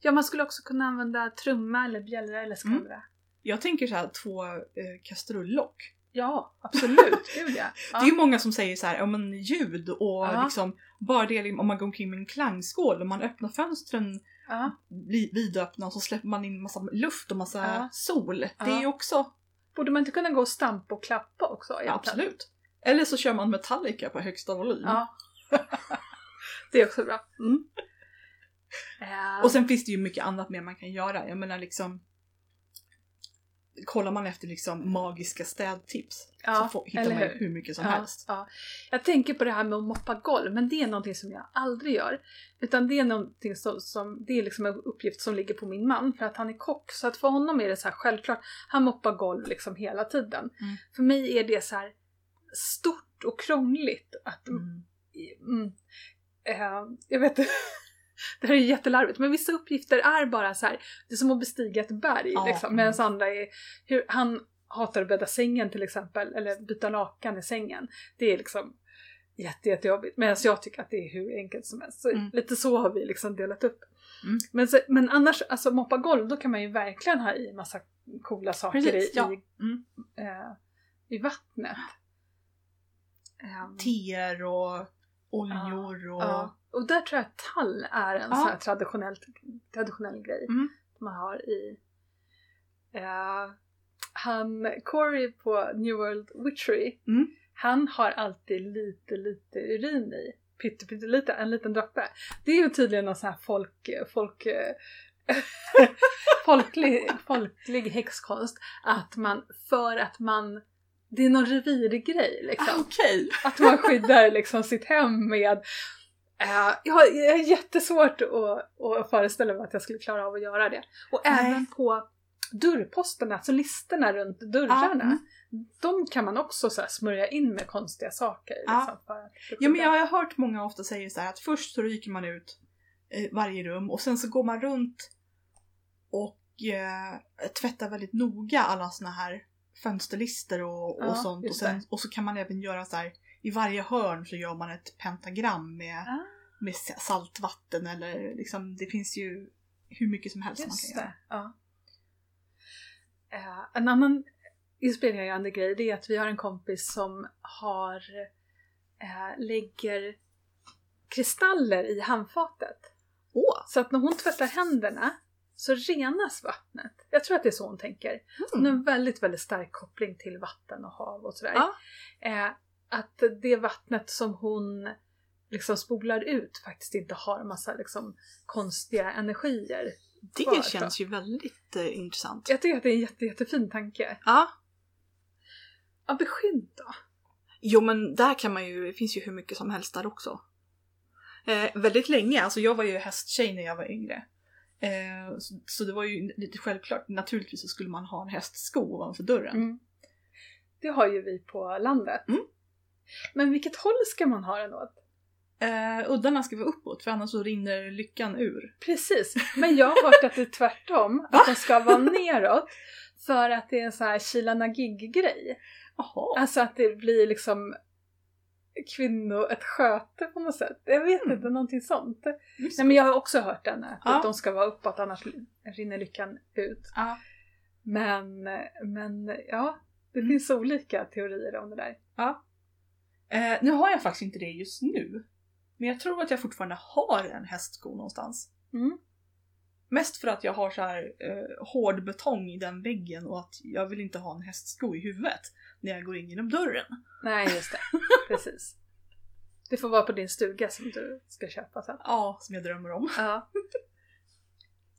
Speaker 1: Ja, man skulle också kunna använda trumma eller bjällra eller skvallra.
Speaker 2: Jag tänker så här två eh, kastrullock.
Speaker 1: Ja, absolut. Gud ja.
Speaker 2: Det är ju många som säger så här, ja men ljud och
Speaker 1: Ja.
Speaker 2: liksom bara det om man går omkring med en klangskål och man öppnar fönstren
Speaker 1: ja.
Speaker 2: vi- vidöppna och så släpper man in massa luft och massa
Speaker 1: Ja.
Speaker 2: sol. Det är
Speaker 1: Ja.
Speaker 2: ju också
Speaker 1: Borde man inte kunna gå och stampa och klappa också?
Speaker 2: Ja,
Speaker 1: egentligen?
Speaker 2: absolut. Eller så kör man Metallica på högsta volym.
Speaker 1: Ja. det är också bra.
Speaker 2: Mm.
Speaker 1: Eh,
Speaker 2: Och sen finns det ju mycket annat mer man kan göra. Jag menar liksom Kollar man efter liksom magiska städtips
Speaker 1: Ja,
Speaker 2: så får, hittar man
Speaker 1: hur?
Speaker 2: hur mycket som
Speaker 1: ja,
Speaker 2: helst.
Speaker 1: Ja. Jag tänker på det här med att moppa golv, men det är någonting som jag aldrig gör. Utan det är någonting som, som det är liksom en uppgift som ligger på min man för att han är kock. Så att för honom är det så här självklart, han moppar golv liksom hela tiden.
Speaker 2: Mm.
Speaker 1: För mig är det så här stort och krångligt att
Speaker 2: Mm.
Speaker 1: Mm. Eh, jag vet. Det här är jättelarvigt men vissa uppgifter är bara så här. det är som att bestiga ett berg
Speaker 2: Ja.
Speaker 1: liksom. Medan andra är, hur, han hatar att bädda sängen till exempel, eller byta lakan i sängen. Det är liksom jätte, jättejobbigt. Medan jag tycker att det är hur enkelt som helst. Så
Speaker 2: Mm.
Speaker 1: Lite så har vi liksom delat upp.
Speaker 2: Mm.
Speaker 1: Men, så, men annars, alltså moppa golv, då kan man ju verkligen ha i massa coola saker
Speaker 2: Precis,
Speaker 1: i,
Speaker 2: ja.
Speaker 1: i,
Speaker 2: Mm.
Speaker 1: eh, i vattnet. Ehm,
Speaker 2: Teer och oljor och...
Speaker 1: Ja, och där tror jag att tall är en
Speaker 2: Ja.
Speaker 1: sån här traditionell, traditionell grej
Speaker 2: Mm.
Speaker 1: som man har i... Eh, han, Corey på New World Witchery,
Speaker 2: Mm.
Speaker 1: han har alltid lite, lite urin i. Pytte, pytte lite, en liten droppe. Det är ju tydligen någon sån här folk... folk folklig, folklig häxkonst att man, för att man det är någon revirgrej liksom.
Speaker 2: Ah, Okej!
Speaker 1: Att man skyddar liksom sitt hem med... Uh, jag, har, jag har jättesvårt att, att föreställa mig att jag skulle klara av att göra det. Och
Speaker 2: Nej.
Speaker 1: även på dörrposterna, alltså listerna runt dörrarna.
Speaker 2: mm.
Speaker 1: De kan man också så smörja in med konstiga saker.
Speaker 2: Ja.
Speaker 1: Liksom, för
Speaker 2: Ja men jag har hört många ofta säga så här att först så ryker man ut eh, varje rum och sen så går man runt och eh, tvättar väldigt noga alla såna här fönsterlister och, och
Speaker 1: Ja,
Speaker 2: sånt. Och, sen, och så kan man även göra så här i varje hörn så gör man ett pentagram med,
Speaker 1: Ah,
Speaker 2: med saltvatten eller liksom det finns ju hur mycket som helst man
Speaker 1: just
Speaker 2: kan göra.
Speaker 1: det. Ja. Eh, en annan inspirerande grej det är att vi har en kompis som har eh, lägger kristaller i handfatet.
Speaker 2: Åh!
Speaker 1: Så att när hon tvättar händerna så renas vattnet. Jag tror att det är så hon tänker. Hon har
Speaker 2: Mm.
Speaker 1: en väldigt, väldigt stark koppling till vatten och hav och sådär.
Speaker 2: Ja.
Speaker 1: Eh, att det vattnet som hon liksom spolar ut faktiskt inte har en massa liksom, konstiga energier.
Speaker 2: Det
Speaker 1: kvar,
Speaker 2: känns ju väldigt eh, intressant.
Speaker 1: Jag tycker att det är en jätte, jättefin tanke.
Speaker 2: Ja.
Speaker 1: Ja, beskydd då?
Speaker 2: Jo men där kan man ju, det finns ju hur mycket som helst där också. Eh, väldigt länge, alltså jag var ju hästtjej när jag var yngre. Eh, så, så det var ju lite självklart, naturligtvis så skulle man ha en hästsko ovanför dörren.
Speaker 1: Mm. Det har ju vi på landet.
Speaker 2: Mm.
Speaker 1: Men vilket håll ska man ha den åt?
Speaker 2: Eh, uddarna ska vara uppåt för annars så rinner lyckan ur.
Speaker 1: Precis, men jag har hört att det är tvärtom. Att de ska vara neråt. För att det är en sån här Kila Nagig-grej.
Speaker 2: Jaha.
Speaker 1: Alltså att det blir liksom kvinno, ett sköte på något sätt. Jag vet
Speaker 2: Mm.
Speaker 1: inte, någonting sånt.
Speaker 2: Just
Speaker 1: Nej men jag har också hört den, att
Speaker 2: Ja.
Speaker 1: de ska vara uppåt annars rinner lyckan ut.
Speaker 2: Ja.
Speaker 1: Men, men ja, det
Speaker 2: Mm.
Speaker 1: finns olika teorier om det där.
Speaker 2: Eh, nu har jag faktiskt inte det just nu. Men jag tror att jag fortfarande har en hästsko någonstans.
Speaker 1: Mm.
Speaker 2: Mest för att jag har så här eh, hård betong i den väggen och att jag vill inte ha en hästsko i huvudet när jag går in genom dörren.
Speaker 1: Nej, just det. Precis. Det får vara på din stuga som du ska köpa sen.
Speaker 2: Ja, som jag drömmer om.
Speaker 1: Ja.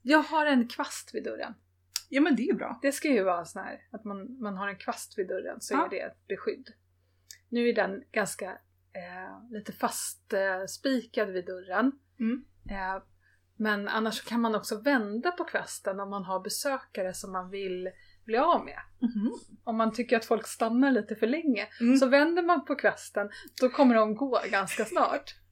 Speaker 1: Jag har en kvast vid dörren.
Speaker 2: Ja men det är ju bra.
Speaker 1: Det ska ju vara sån här att man, man har en kvast vid dörren så
Speaker 2: Ja.
Speaker 1: är det ett beskydd. Nu är den ganska eh, lite fast eh, vid dörren.
Speaker 2: Mm.
Speaker 1: Eh, men annars kan man också vända på kvasten om man har besökare som man vill bli av med. Om man tycker att folk stannar lite för länge
Speaker 2: Mm.
Speaker 1: så vänder man på kvasten, då kommer de gå ganska snart.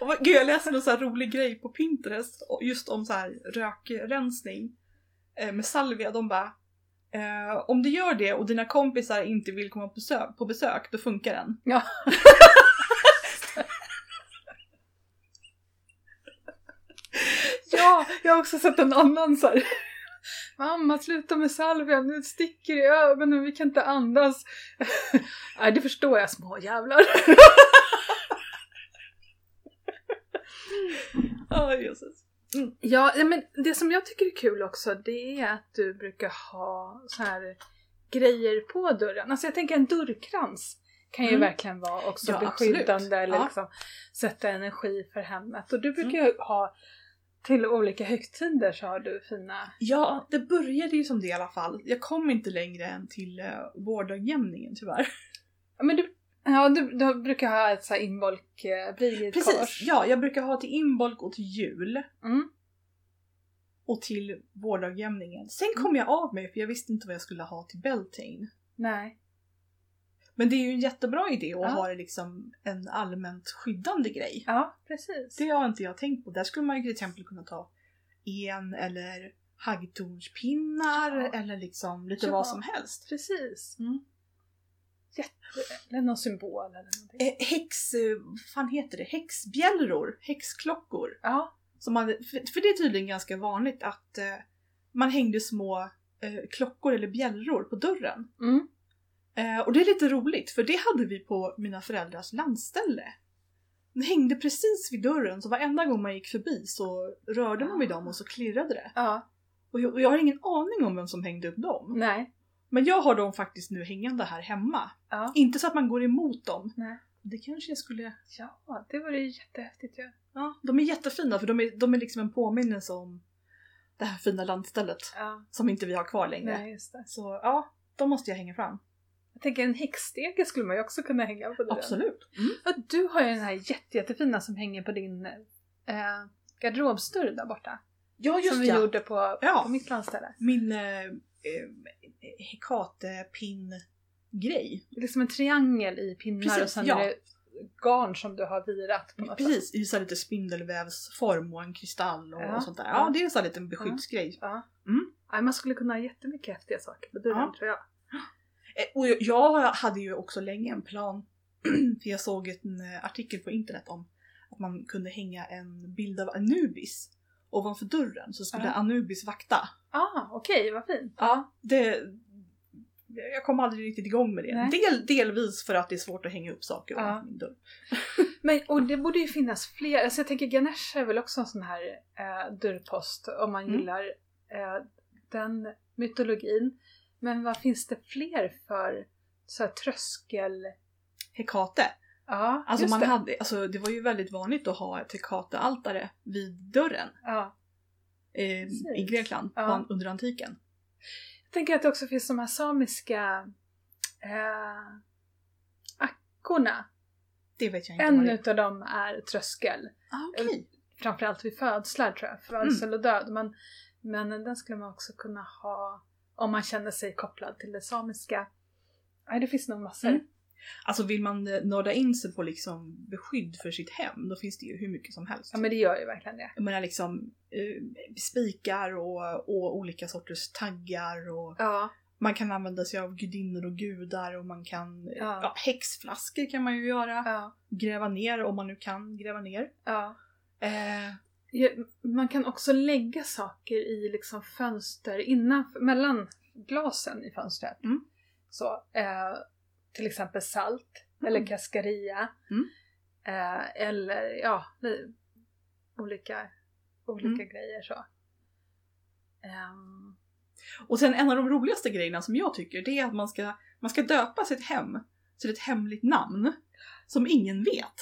Speaker 2: Och vad- gud, jag läste någon så rolig grej på Pinterest just om så här rökrensning eh, med salvia. De bara eh, om du gör det och dina kompisar inte vill komma på besök, på besök då funkar den.
Speaker 1: Ja. ja, jag har också sett en annan så här. Mamma sluta med salvian, nu sticker i ögonen, vi kan inte andas. Nej det förstår jag små jävlar.
Speaker 2: Ja, Jesus.
Speaker 1: Ja, men det som jag tycker är kul också det är att du brukar ha så här grejer på dörren. Alltså jag tänker en dörrkrans kan ju
Speaker 2: Mm.
Speaker 1: verkligen vara också
Speaker 2: Ja,
Speaker 1: beskyddande
Speaker 2: absolut.
Speaker 1: eller
Speaker 2: Ja.
Speaker 1: liksom sätta energi för hemmet. Och du brukar ju ha till olika högtider så har du fina...
Speaker 2: Ja, det började ju som det i alla fall. Jag kom inte längre än till uh, vårdagjämningen tyvärr.
Speaker 1: Ja, men du, ja, du, du brukar ha ett så här involk eh,
Speaker 2: Precis,
Speaker 1: Precis.
Speaker 2: ja jag brukar ha till inbolk och till jul.
Speaker 1: Mm.
Speaker 2: Och till vårdagjämningen. Sen kom jag av mig för jag visste inte vad jag skulle ha till Beltane.
Speaker 1: Nej.
Speaker 2: Men det är ju en jättebra idé att
Speaker 1: Ja.
Speaker 2: ha det liksom en allmänt skyddande grej.
Speaker 1: Ja, precis.
Speaker 2: Det har inte jag tänkt på. Där skulle man ju till exempel kunna ta en eller haggtornspinnar
Speaker 1: Ja.
Speaker 2: eller liksom lite
Speaker 1: Ja.
Speaker 2: vad som helst.
Speaker 1: Precis.
Speaker 2: Mm.
Speaker 1: Jätte... Eller någon symbol eller någonting.
Speaker 2: Eh, häx... vad fan heter det? Häxbjällror? Häxklockor?
Speaker 1: Ja.
Speaker 2: Som man, för, för det är tydligen ganska vanligt att eh, man hängde små eh, klockor eller bjällror på dörren.
Speaker 1: Mm.
Speaker 2: Eh, och det är lite roligt för det hade vi på mina föräldrars landställe. Den hängde precis vid dörren så varenda gång man gick förbi så rörde man vid dem och så klirrade det.
Speaker 1: Ja.
Speaker 2: Och jag, och jag har ingen aning om vem som hängde upp dem.
Speaker 1: Nej.
Speaker 2: Men jag har dem faktiskt nu hängande här hemma.
Speaker 1: Ja.
Speaker 2: Inte så att man går emot dem.
Speaker 1: Nej.
Speaker 2: Det kanske jag skulle...
Speaker 1: Ja, det vore ju jättehäftigt ju.
Speaker 2: Ja, de är jättefina för de är, de är liksom en påminnelse om det här fina landstället
Speaker 1: Ja.
Speaker 2: som inte vi har kvar längre.
Speaker 1: Nej, just det.
Speaker 2: Så ja, de måste jag hänga fram.
Speaker 1: Jag tänker en häxstege skulle man ju också kunna hänga på dörren.
Speaker 2: Absolut. Mm.
Speaker 1: Ja, du har ju den här jätte, jättefina som hänger på din eh, garderobsdörr där borta.
Speaker 2: Ja, just
Speaker 1: som vi
Speaker 2: ja.
Speaker 1: gjorde på,
Speaker 2: Ja.
Speaker 1: på mitt landställe.
Speaker 2: Min eh, eh, hekatepinn-grej.
Speaker 1: Det är liksom en triangel i pinnar
Speaker 2: Precis,
Speaker 1: och sen
Speaker 2: ja.
Speaker 1: är det garn som du har virat på något sätt.
Speaker 2: Precis, i så lite spindelvävsform och en kristall och,
Speaker 1: Ja.
Speaker 2: och sånt där.
Speaker 1: Ja.
Speaker 2: Det är en sån här liten beskyddsgrej.
Speaker 1: Ja.
Speaker 2: Mm.
Speaker 1: Man skulle kunna ha jättemycket häftiga saker på dörren tror jag.
Speaker 2: Eh, Och jag- hade ju också länge en plan, för jag såg en eh, artikel på internet om att man kunde hänga en bild av Anubis ovanför dörren så skulle
Speaker 1: Ja.
Speaker 2: Anubis vakta.
Speaker 1: Ah, okej, vad fint.
Speaker 2: Ja, det... Jag kom aldrig riktigt igång med det.
Speaker 1: Nej.
Speaker 2: Del, delvis för att det är svårt att hänga upp saker
Speaker 1: Ja.
Speaker 2: ovanför min dörr.
Speaker 1: Men, och det borde ju finnas fler, alltså jag tänker Ganesh är väl också en sån här eh, dörrpost om man
Speaker 2: Mm.
Speaker 1: gillar eh, den mytologin. Men vad finns det fler för så tröskel...
Speaker 2: Hekate.
Speaker 1: Ja,
Speaker 2: Alltså, man
Speaker 1: det.
Speaker 2: hade, alltså det var ju väldigt vanligt att ha ett hekatealtare vid dörren
Speaker 1: Ja.
Speaker 2: eh, i Grekland
Speaker 1: Ja.
Speaker 2: under antiken.
Speaker 1: Jag tänker att det också finns de här samiska eh, ackorna.
Speaker 2: Det vet jag inte
Speaker 1: En
Speaker 2: det
Speaker 1: utav dem är tröskel.
Speaker 2: Ah, okej.
Speaker 1: Framförallt vid födslar tror jag, födsel
Speaker 2: Mm.
Speaker 1: och död. Men, men den skulle man också kunna ha om man känner sig kopplad till det samiska. Nej, det finns nog massor.
Speaker 2: Mm. Alltså vill man eh, nörda in sig på liksom beskydd för sitt hem, då finns det ju hur mycket som helst.
Speaker 1: Ja, men det gör ju verkligen det.
Speaker 2: Jag menar liksom eh, spikar och, och olika sorters taggar och
Speaker 1: Ja,
Speaker 2: man kan använda sig av gudinnor och gudar och man kan,
Speaker 1: Ja.
Speaker 2: ja. häxflaskor kan man ju göra.
Speaker 1: ja,
Speaker 2: Gräva ner om man nu kan gräva ner.
Speaker 1: ja.
Speaker 2: Eh,
Speaker 1: Man kan också lägga saker i liksom fönster innan, mellan glasen i fönstret.
Speaker 2: Mm.
Speaker 1: Så, eh, till exempel salt
Speaker 2: Mm.
Speaker 1: eller cascaria.
Speaker 2: Mm.
Speaker 1: Eh, eller ja, li- olika, olika
Speaker 2: Mm.
Speaker 1: grejer så. Ehm,
Speaker 2: och sen en av de roligaste grejerna som jag tycker det är att man ska, man ska döpa sitt hem till ett hemligt namn som ingen vet.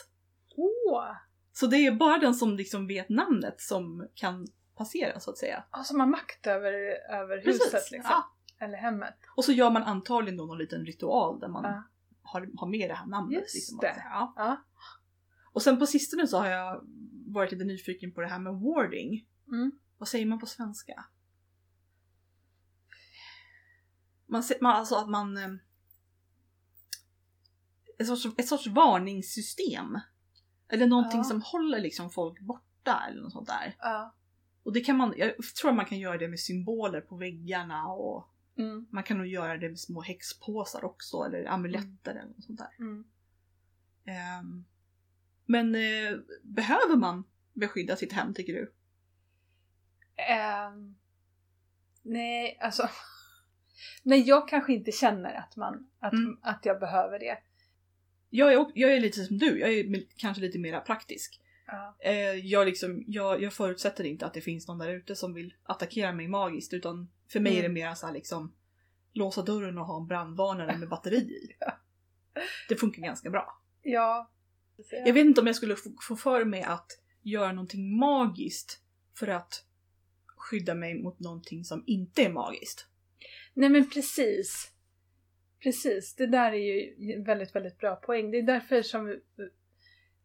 Speaker 1: Åh!
Speaker 2: Så det är bara den som liksom vet namnet som kan passera så att säga.
Speaker 1: Oh, som har makt över, över huset liksom.
Speaker 2: Ja.
Speaker 1: Eller hemmet.
Speaker 2: Och så gör man antagligen då någon liten ritual där man
Speaker 1: Ja.
Speaker 2: har, har med det här namnet.
Speaker 1: Just
Speaker 2: liksom,
Speaker 1: det.
Speaker 2: Ja.
Speaker 1: Ja.
Speaker 2: Och sen på sistone så har jag varit lite nyfiken på det här med warding.
Speaker 1: Mm.
Speaker 2: Vad säger man på svenska? Man, man alltså att man... eh, Ett sorts, ett sorts varningssystem. Eller någonting
Speaker 1: Ja.
Speaker 2: som håller liksom folk borta eller något sånt där.
Speaker 1: Ja.
Speaker 2: Och det kan man, jag tror man kan göra det med symboler på väggarna och
Speaker 1: Mm.
Speaker 2: man kan nog göra det med små häxpåsar också eller amuletter eller något sånt där.
Speaker 1: Mm.
Speaker 2: Ehm, men eh, behöver man beskydda sitt hem tycker du?
Speaker 1: Ehm, nej, alltså. Nej, jag kanske inte känner att, man, att,
Speaker 2: Mm.
Speaker 1: att jag behöver det.
Speaker 2: Jag är, jag är lite som du, jag är kanske lite mer praktisk.
Speaker 1: Ja.
Speaker 2: Eh, jag, liksom, jag, jag förutsätter inte att det finns någon där ute som vill attackera mig magiskt utan för mig är det
Speaker 1: Mm.
Speaker 2: mer så här liksom låsa dörren och ha en brandvarnare med batteri i. Det funkar ganska bra.
Speaker 1: ja.
Speaker 2: Jag vet inte om jag skulle få för mig att göra någonting magiskt för att skydda mig mot någonting som inte är magiskt.
Speaker 1: Nej men precis. Precis, det där är ju en väldigt, väldigt bra poäng. Det är därför som vi,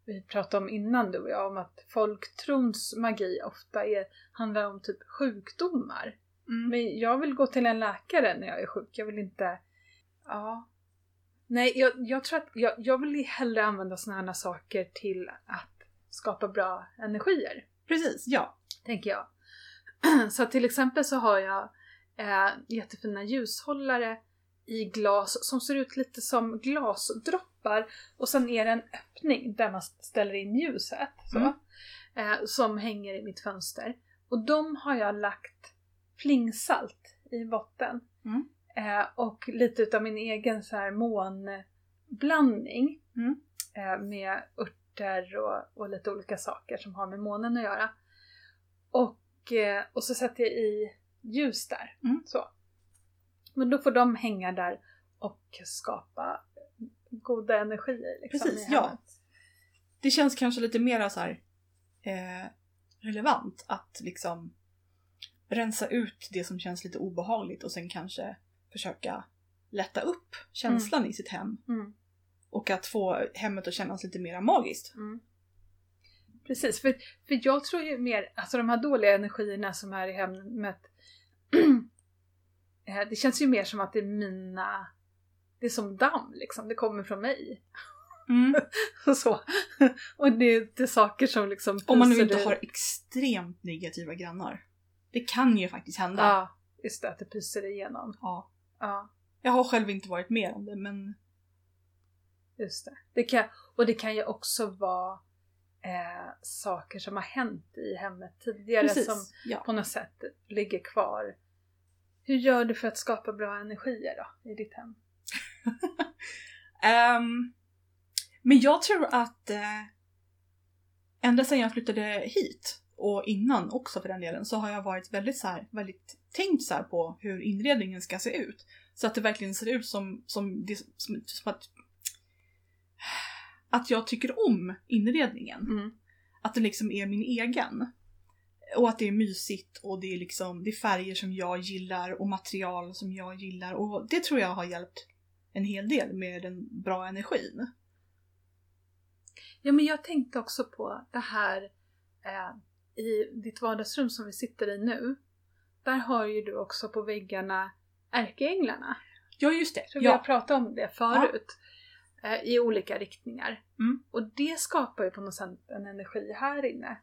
Speaker 1: vi pratade om innan du och jag, om att folktrons magi ofta är, handlar om typ sjukdomar. Men jag vill gå till en läkare när jag är sjuk. Jag vill inte... Ja. Nej, jag, jag tror att jag, jag vill hellre använda såna här saker till att skapa bra energier.
Speaker 2: Precis, ja.
Speaker 1: tänker jag. Så till exempel så har jag eh, jättefina ljushållare i glas som ser ut lite som glasdroppar och sen är det en öppning där man ställer in ljuset. Så,
Speaker 2: Mm.
Speaker 1: eh, som hänger i mitt fönster. Och de har jag lagt flingsalt i botten.
Speaker 2: Mm.
Speaker 1: Eh, och lite utav min egen så här månblandning
Speaker 2: Mm.
Speaker 1: eh, med örter och, och lite olika saker som har med månen att göra. Och, eh, och så sätter jag i ljus där.
Speaker 2: Mm.
Speaker 1: Så. Men då får de hänga där och skapa goda energier. Liksom,
Speaker 2: Precis, ja. Det känns kanske lite mer så här eh, relevant att liksom rensa ut det som känns lite obehagligt och sen kanske försöka lätta upp känslan i sitt hem.
Speaker 1: Mm.
Speaker 2: Och att få hemmet att kännas lite mer magiskt.
Speaker 1: Mm. Precis, för, för jag tror ju mer, alltså de här dåliga energierna som är i hemmet, eh, det känns ju mer som att det är mina, det är som damm liksom, det kommer från mig. Och så. Och det är inte saker som liksom...
Speaker 2: Om man nu inte
Speaker 1: ut.
Speaker 2: har extremt negativa grannar. Det kan ju faktiskt hända.
Speaker 1: Ja, just det, att det pyser igenom.
Speaker 2: Ja.
Speaker 1: Ja,
Speaker 2: Jag har själv inte varit med om det men
Speaker 1: just det. det kan, och det kan ju också vara eh, saker som har hänt i hemmet tidigare
Speaker 2: precis.
Speaker 1: som
Speaker 2: Ja.
Speaker 1: på något sätt ligger kvar. Hur gör du för att skapa bra energier då i ditt hem?
Speaker 2: Ehm, men jag tror att eh, ända sedan jag flyttade hit och innan också för den delen så har jag varit väldigt så här, väldigt tänkt så på hur inredningen ska se ut. Så att det verkligen ser ut som, som, det, som, som att att jag tycker om inredningen.
Speaker 1: Mm.
Speaker 2: Att det liksom är min egen. Och att det är mysigt och det är liksom det är färger som jag gillar och material som jag gillar och det tror jag har hjälpt en hel del med den bra energin.
Speaker 1: Ja, men jag tänkte också på det här eh, i ditt vardagsrum som vi sitter i nu. Där har ju du också på väggarna ärkeänglarna.
Speaker 2: Ja just det.
Speaker 1: Jag tror vi har
Speaker 2: Ja.
Speaker 1: pratat om det förut. Eh, I olika riktningar.
Speaker 2: Mm.
Speaker 1: Och det skapar ju på något sätt en energi här inne.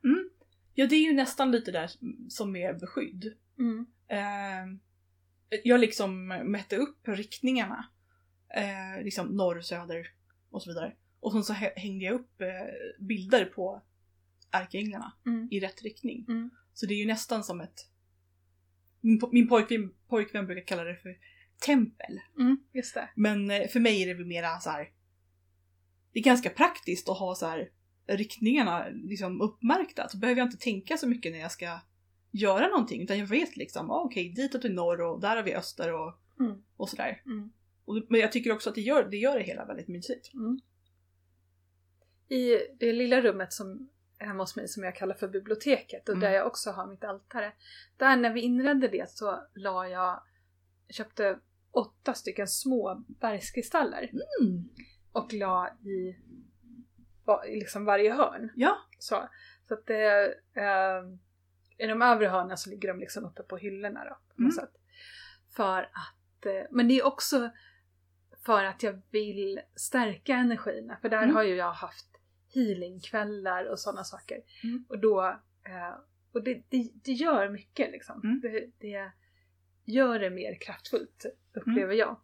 Speaker 2: Ja, det är ju nästan lite där som är beskydd.
Speaker 1: Mm.
Speaker 2: Eh, jag liksom mätte upp riktningarna. Eh, liksom norr, söder och så vidare. Och sen så hä- hängde jag upp eh, bilder på ärkeänglarna
Speaker 1: Mm.
Speaker 2: i rätt riktning.
Speaker 1: Mm.
Speaker 2: Så det är ju nästan som ett... Min, po- min pojkvän, pojkvän brukar kalla det för tempel.
Speaker 1: Mm.
Speaker 2: Men eh, för mig är det väl mera så här. Det är ganska praktiskt att ha så här riktningarna liksom uppmärkta. Så behöver jag inte tänka så mycket när jag ska göra någonting. Utan jag vet liksom, ah, okej ditåt är norr och där har vi öster och,
Speaker 1: Mm.
Speaker 2: och sådär.
Speaker 1: Mm.
Speaker 2: Och, men jag tycker också att det gör det, gör det hela väldigt mysigt.
Speaker 1: I det lilla rummet som hemma hos mig som jag kallar för biblioteket och
Speaker 2: Mm.
Speaker 1: där jag också har mitt altare. Där när vi inredde det så la jag, köpte åtta stycken små bergskristaller
Speaker 2: Mm.
Speaker 1: och la i liksom varje hörn.
Speaker 2: Ja,
Speaker 1: Så, så att det, eh, i de övre hörnen så ligger de liksom uppe på hyllorna då. På
Speaker 2: Mm.
Speaker 1: sätt. För att, eh, men det är också för att jag vill stärka energierna. För där
Speaker 2: Mm.
Speaker 1: har ju jag haft healingkvällar och sådana saker.
Speaker 2: Mm.
Speaker 1: Och då, eh, och det, det, det gör mycket liksom.
Speaker 2: Mm.
Speaker 1: Det, det gör det mer kraftfullt, upplever jag.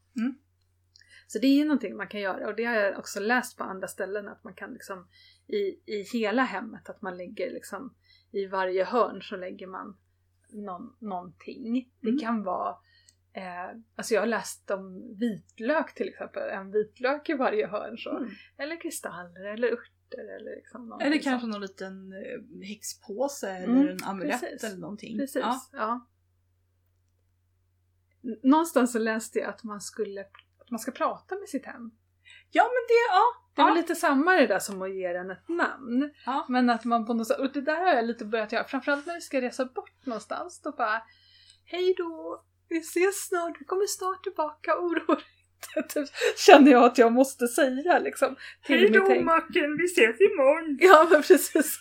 Speaker 1: Så det är ju någonting man kan göra och det har jag också läst på andra ställen att man kan liksom i, i hela hemmet att man lägger liksom i varje hörn så lägger man någon, någonting. Det
Speaker 2: Mm.
Speaker 1: kan vara eh, alltså jag har läst om vitlök till exempel, en vitlök i varje hörn så.
Speaker 2: Mm.
Speaker 1: Eller kristaller eller örter eller liksom
Speaker 2: Eller kanske
Speaker 1: sånt.
Speaker 2: någon liten eh, häxpåse
Speaker 1: Mm,
Speaker 2: eller en amulett
Speaker 1: precis.
Speaker 2: eller någonting.
Speaker 1: Precis,
Speaker 2: Ja.
Speaker 1: ja. Någonstans så läste jag att man skulle man ska prata med sitt hem.
Speaker 2: ja men det, ja.
Speaker 1: Det var
Speaker 2: ja.
Speaker 1: lite samma det där som att ge den ett namn.
Speaker 2: Ja.
Speaker 1: Men att man på något sätt, och det där har jag lite börjat göra, framförallt när vi ska resa bort någonstans. Då bara Hej då, vi ses snart, vi kommer snart tillbaka, oroa dig inte. Känner jag att jag måste säga liksom. mitt häng.
Speaker 2: Marken, vi ses imorgon!
Speaker 1: Ja men precis.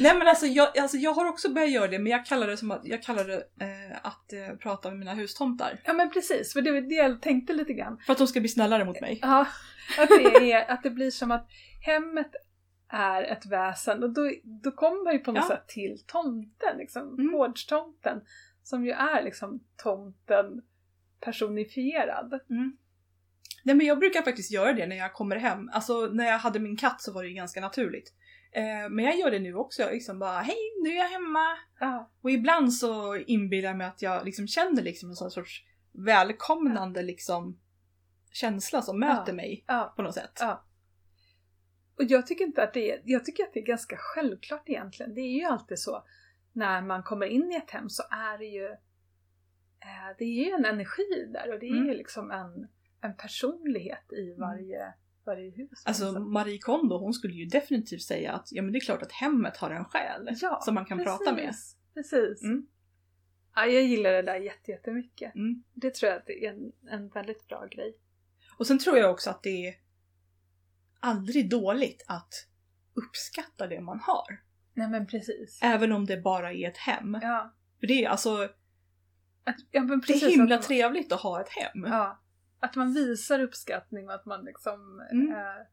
Speaker 2: Nej men alltså jag, alltså jag har också börjat göra det men jag kallar det som att, jag kallar det eh, att eh, prata med mina hustomtar.
Speaker 1: Ja men precis, för det var det jag tänkte lite grann.
Speaker 2: För att de ska bli snällare mot mig.
Speaker 1: Ja, att det, är, att det blir som att hemmet är ett väsen och då, då kommer man ju på något
Speaker 2: Ja.
Speaker 1: sätt till tomten, liksom,
Speaker 2: Mm.
Speaker 1: gårdstomten. Som ju är liksom tomten personifierad.
Speaker 2: Nej men jag brukar faktiskt göra det när jag kommer hem. Alltså när jag hade min katt så var det ju ganska naturligt. Eh, men jag gör det nu också. Jag liksom bara hej nu är jag hemma.
Speaker 1: Ja,
Speaker 2: Och ibland så inbillar jag mig att jag liksom känner liksom en sån sorts välkomnande liksom känsla som möter
Speaker 1: Ja.
Speaker 2: mig
Speaker 1: ja,
Speaker 2: på något sätt.
Speaker 1: Och jag tycker inte att det är, jag tycker att det är ganska självklart egentligen. Det är ju alltid så när man kommer in i ett hem så är det ju eh, det är ju en energi där och det är
Speaker 2: Mm.
Speaker 1: ju liksom en, en personlighet i varje, varje hus.
Speaker 2: Alltså Marie Kondo hon skulle ju definitivt säga att ja men det är klart att hemmet har en själ
Speaker 1: ja,
Speaker 2: som man kan
Speaker 1: precis,
Speaker 2: prata med.
Speaker 1: Precis.
Speaker 2: Mm.
Speaker 1: Ja, jag gillar det där jätte- jättemycket.
Speaker 2: Mm.
Speaker 1: Det tror jag att det är en, en väldigt bra grej.
Speaker 2: Och sen tror jag också att det är aldrig dåligt att uppskatta det man har.
Speaker 1: Nej men precis.
Speaker 2: Även om det bara är ett hem.
Speaker 1: Ja,
Speaker 2: För det är alltså,
Speaker 1: att, ja men
Speaker 2: det
Speaker 1: precis.
Speaker 2: är himla
Speaker 1: att
Speaker 2: trevligt att ha ett hem.
Speaker 1: Ja, att man visar uppskattning och att man liksom
Speaker 2: Mm.
Speaker 1: eh,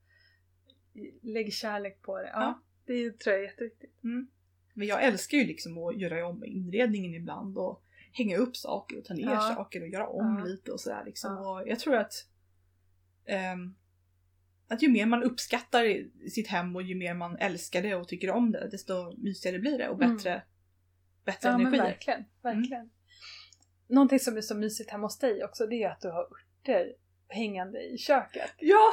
Speaker 1: lägger kärlek på det. Ja,
Speaker 2: Ja.
Speaker 1: det tror jag är jätteviktigt.
Speaker 2: Men jag älskar ju liksom att göra om inredningen ibland och hänga upp saker och ta ner
Speaker 1: Ja.
Speaker 2: saker och göra om
Speaker 1: Ja.
Speaker 2: lite och sådär liksom. Och jag tror att ehm, att ju mer man uppskattar sitt hem och ju mer man älskar det och tycker om det, desto mysigare blir det och
Speaker 1: Mm.
Speaker 2: bättre, bättre
Speaker 1: Ja men
Speaker 2: energi.
Speaker 1: verkligen, verkligen. Någonting som är så mysigt hemma hos dig också det är att du har örter hängande i köket.
Speaker 2: Ja!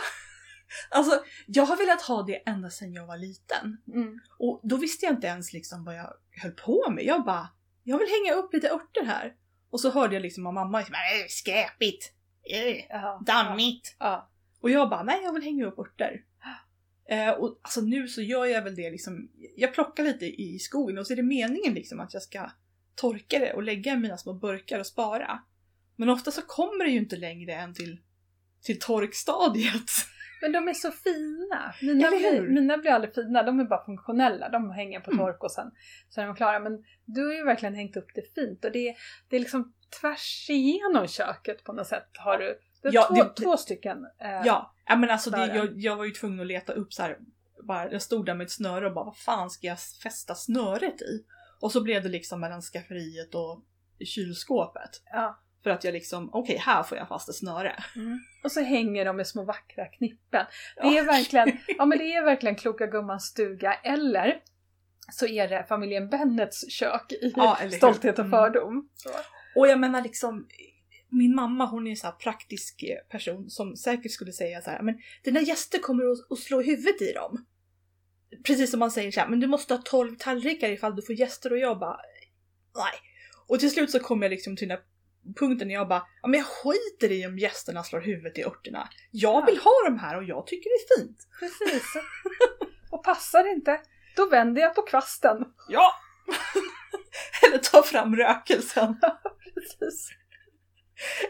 Speaker 2: Alltså, jag har velat ha det ända sedan jag var liten.
Speaker 1: Mm.
Speaker 2: Och då visste jag inte ens liksom vad jag höll på med. Jag bara, jag vill hänga upp lite örter här. Och så hörde jag liksom av mamma, liksom, "Äh, skräpigt, äh,
Speaker 1: Ja,
Speaker 2: dammigt.
Speaker 1: Ja,
Speaker 2: Och jag bara, nej jag vill hänga upp örter. Eh, och alltså nu så gör jag väl det liksom, jag plockar lite i skogen och så är det meningen liksom att jag ska torka det och lägga i mina små burkar och spara. Men ofta så kommer det ju inte längre än till, till torkstadiet.
Speaker 1: Men de är så fina! Mina blir, mina blir aldrig fina, de är bara funktionella. De hänger på
Speaker 2: Mm.
Speaker 1: tork och sen så är de klara. Men du har ju verkligen hängt upp det fint och det, är- det är liksom tvärs igenom köket på något sätt har du. Det är
Speaker 2: Ja,
Speaker 1: två,
Speaker 2: det-
Speaker 1: två stycken. Eh,
Speaker 2: Ja, ja men alltså det, jag, jag var ju tvungen att leta upp så här. Bara, jag stod där med ett snöre och bara vad fan ska jag fästa snöret i? Och så blev det liksom mellan skafferiet och kylskåpet.
Speaker 1: ja.
Speaker 2: För att jag liksom, okej här får jag fast ett snöre.
Speaker 1: Mm. Och så hänger de med små vackra knippen. Det
Speaker 2: Ja.
Speaker 1: är verkligen, ja men det är verkligen kloka gummans stuga. Eller så är det familjen Bennets kök i
Speaker 2: Ja?
Speaker 1: Stolthet och
Speaker 2: Mm.
Speaker 1: fördom. Så.
Speaker 2: Och jag menar liksom, min mamma hon är en så här praktisk person som säkert skulle säga så här, men dina gäster kommer att, slå huvudet i dem. Precis som man säger så här, men du måste ha 12 tallrikar ifall du får gäster och jag bara, nej. Och till slut så kom jag liksom till den punkten när jag bara, ja men jag skiter i om gästerna slår huvudet i örterna. Jag vill ha de här och jag tycker det är fint.
Speaker 1: Precis. Och passar det inte, då vänder jag på kvasten.
Speaker 2: Ja! Eller ta fram rökelsen.
Speaker 1: Precis.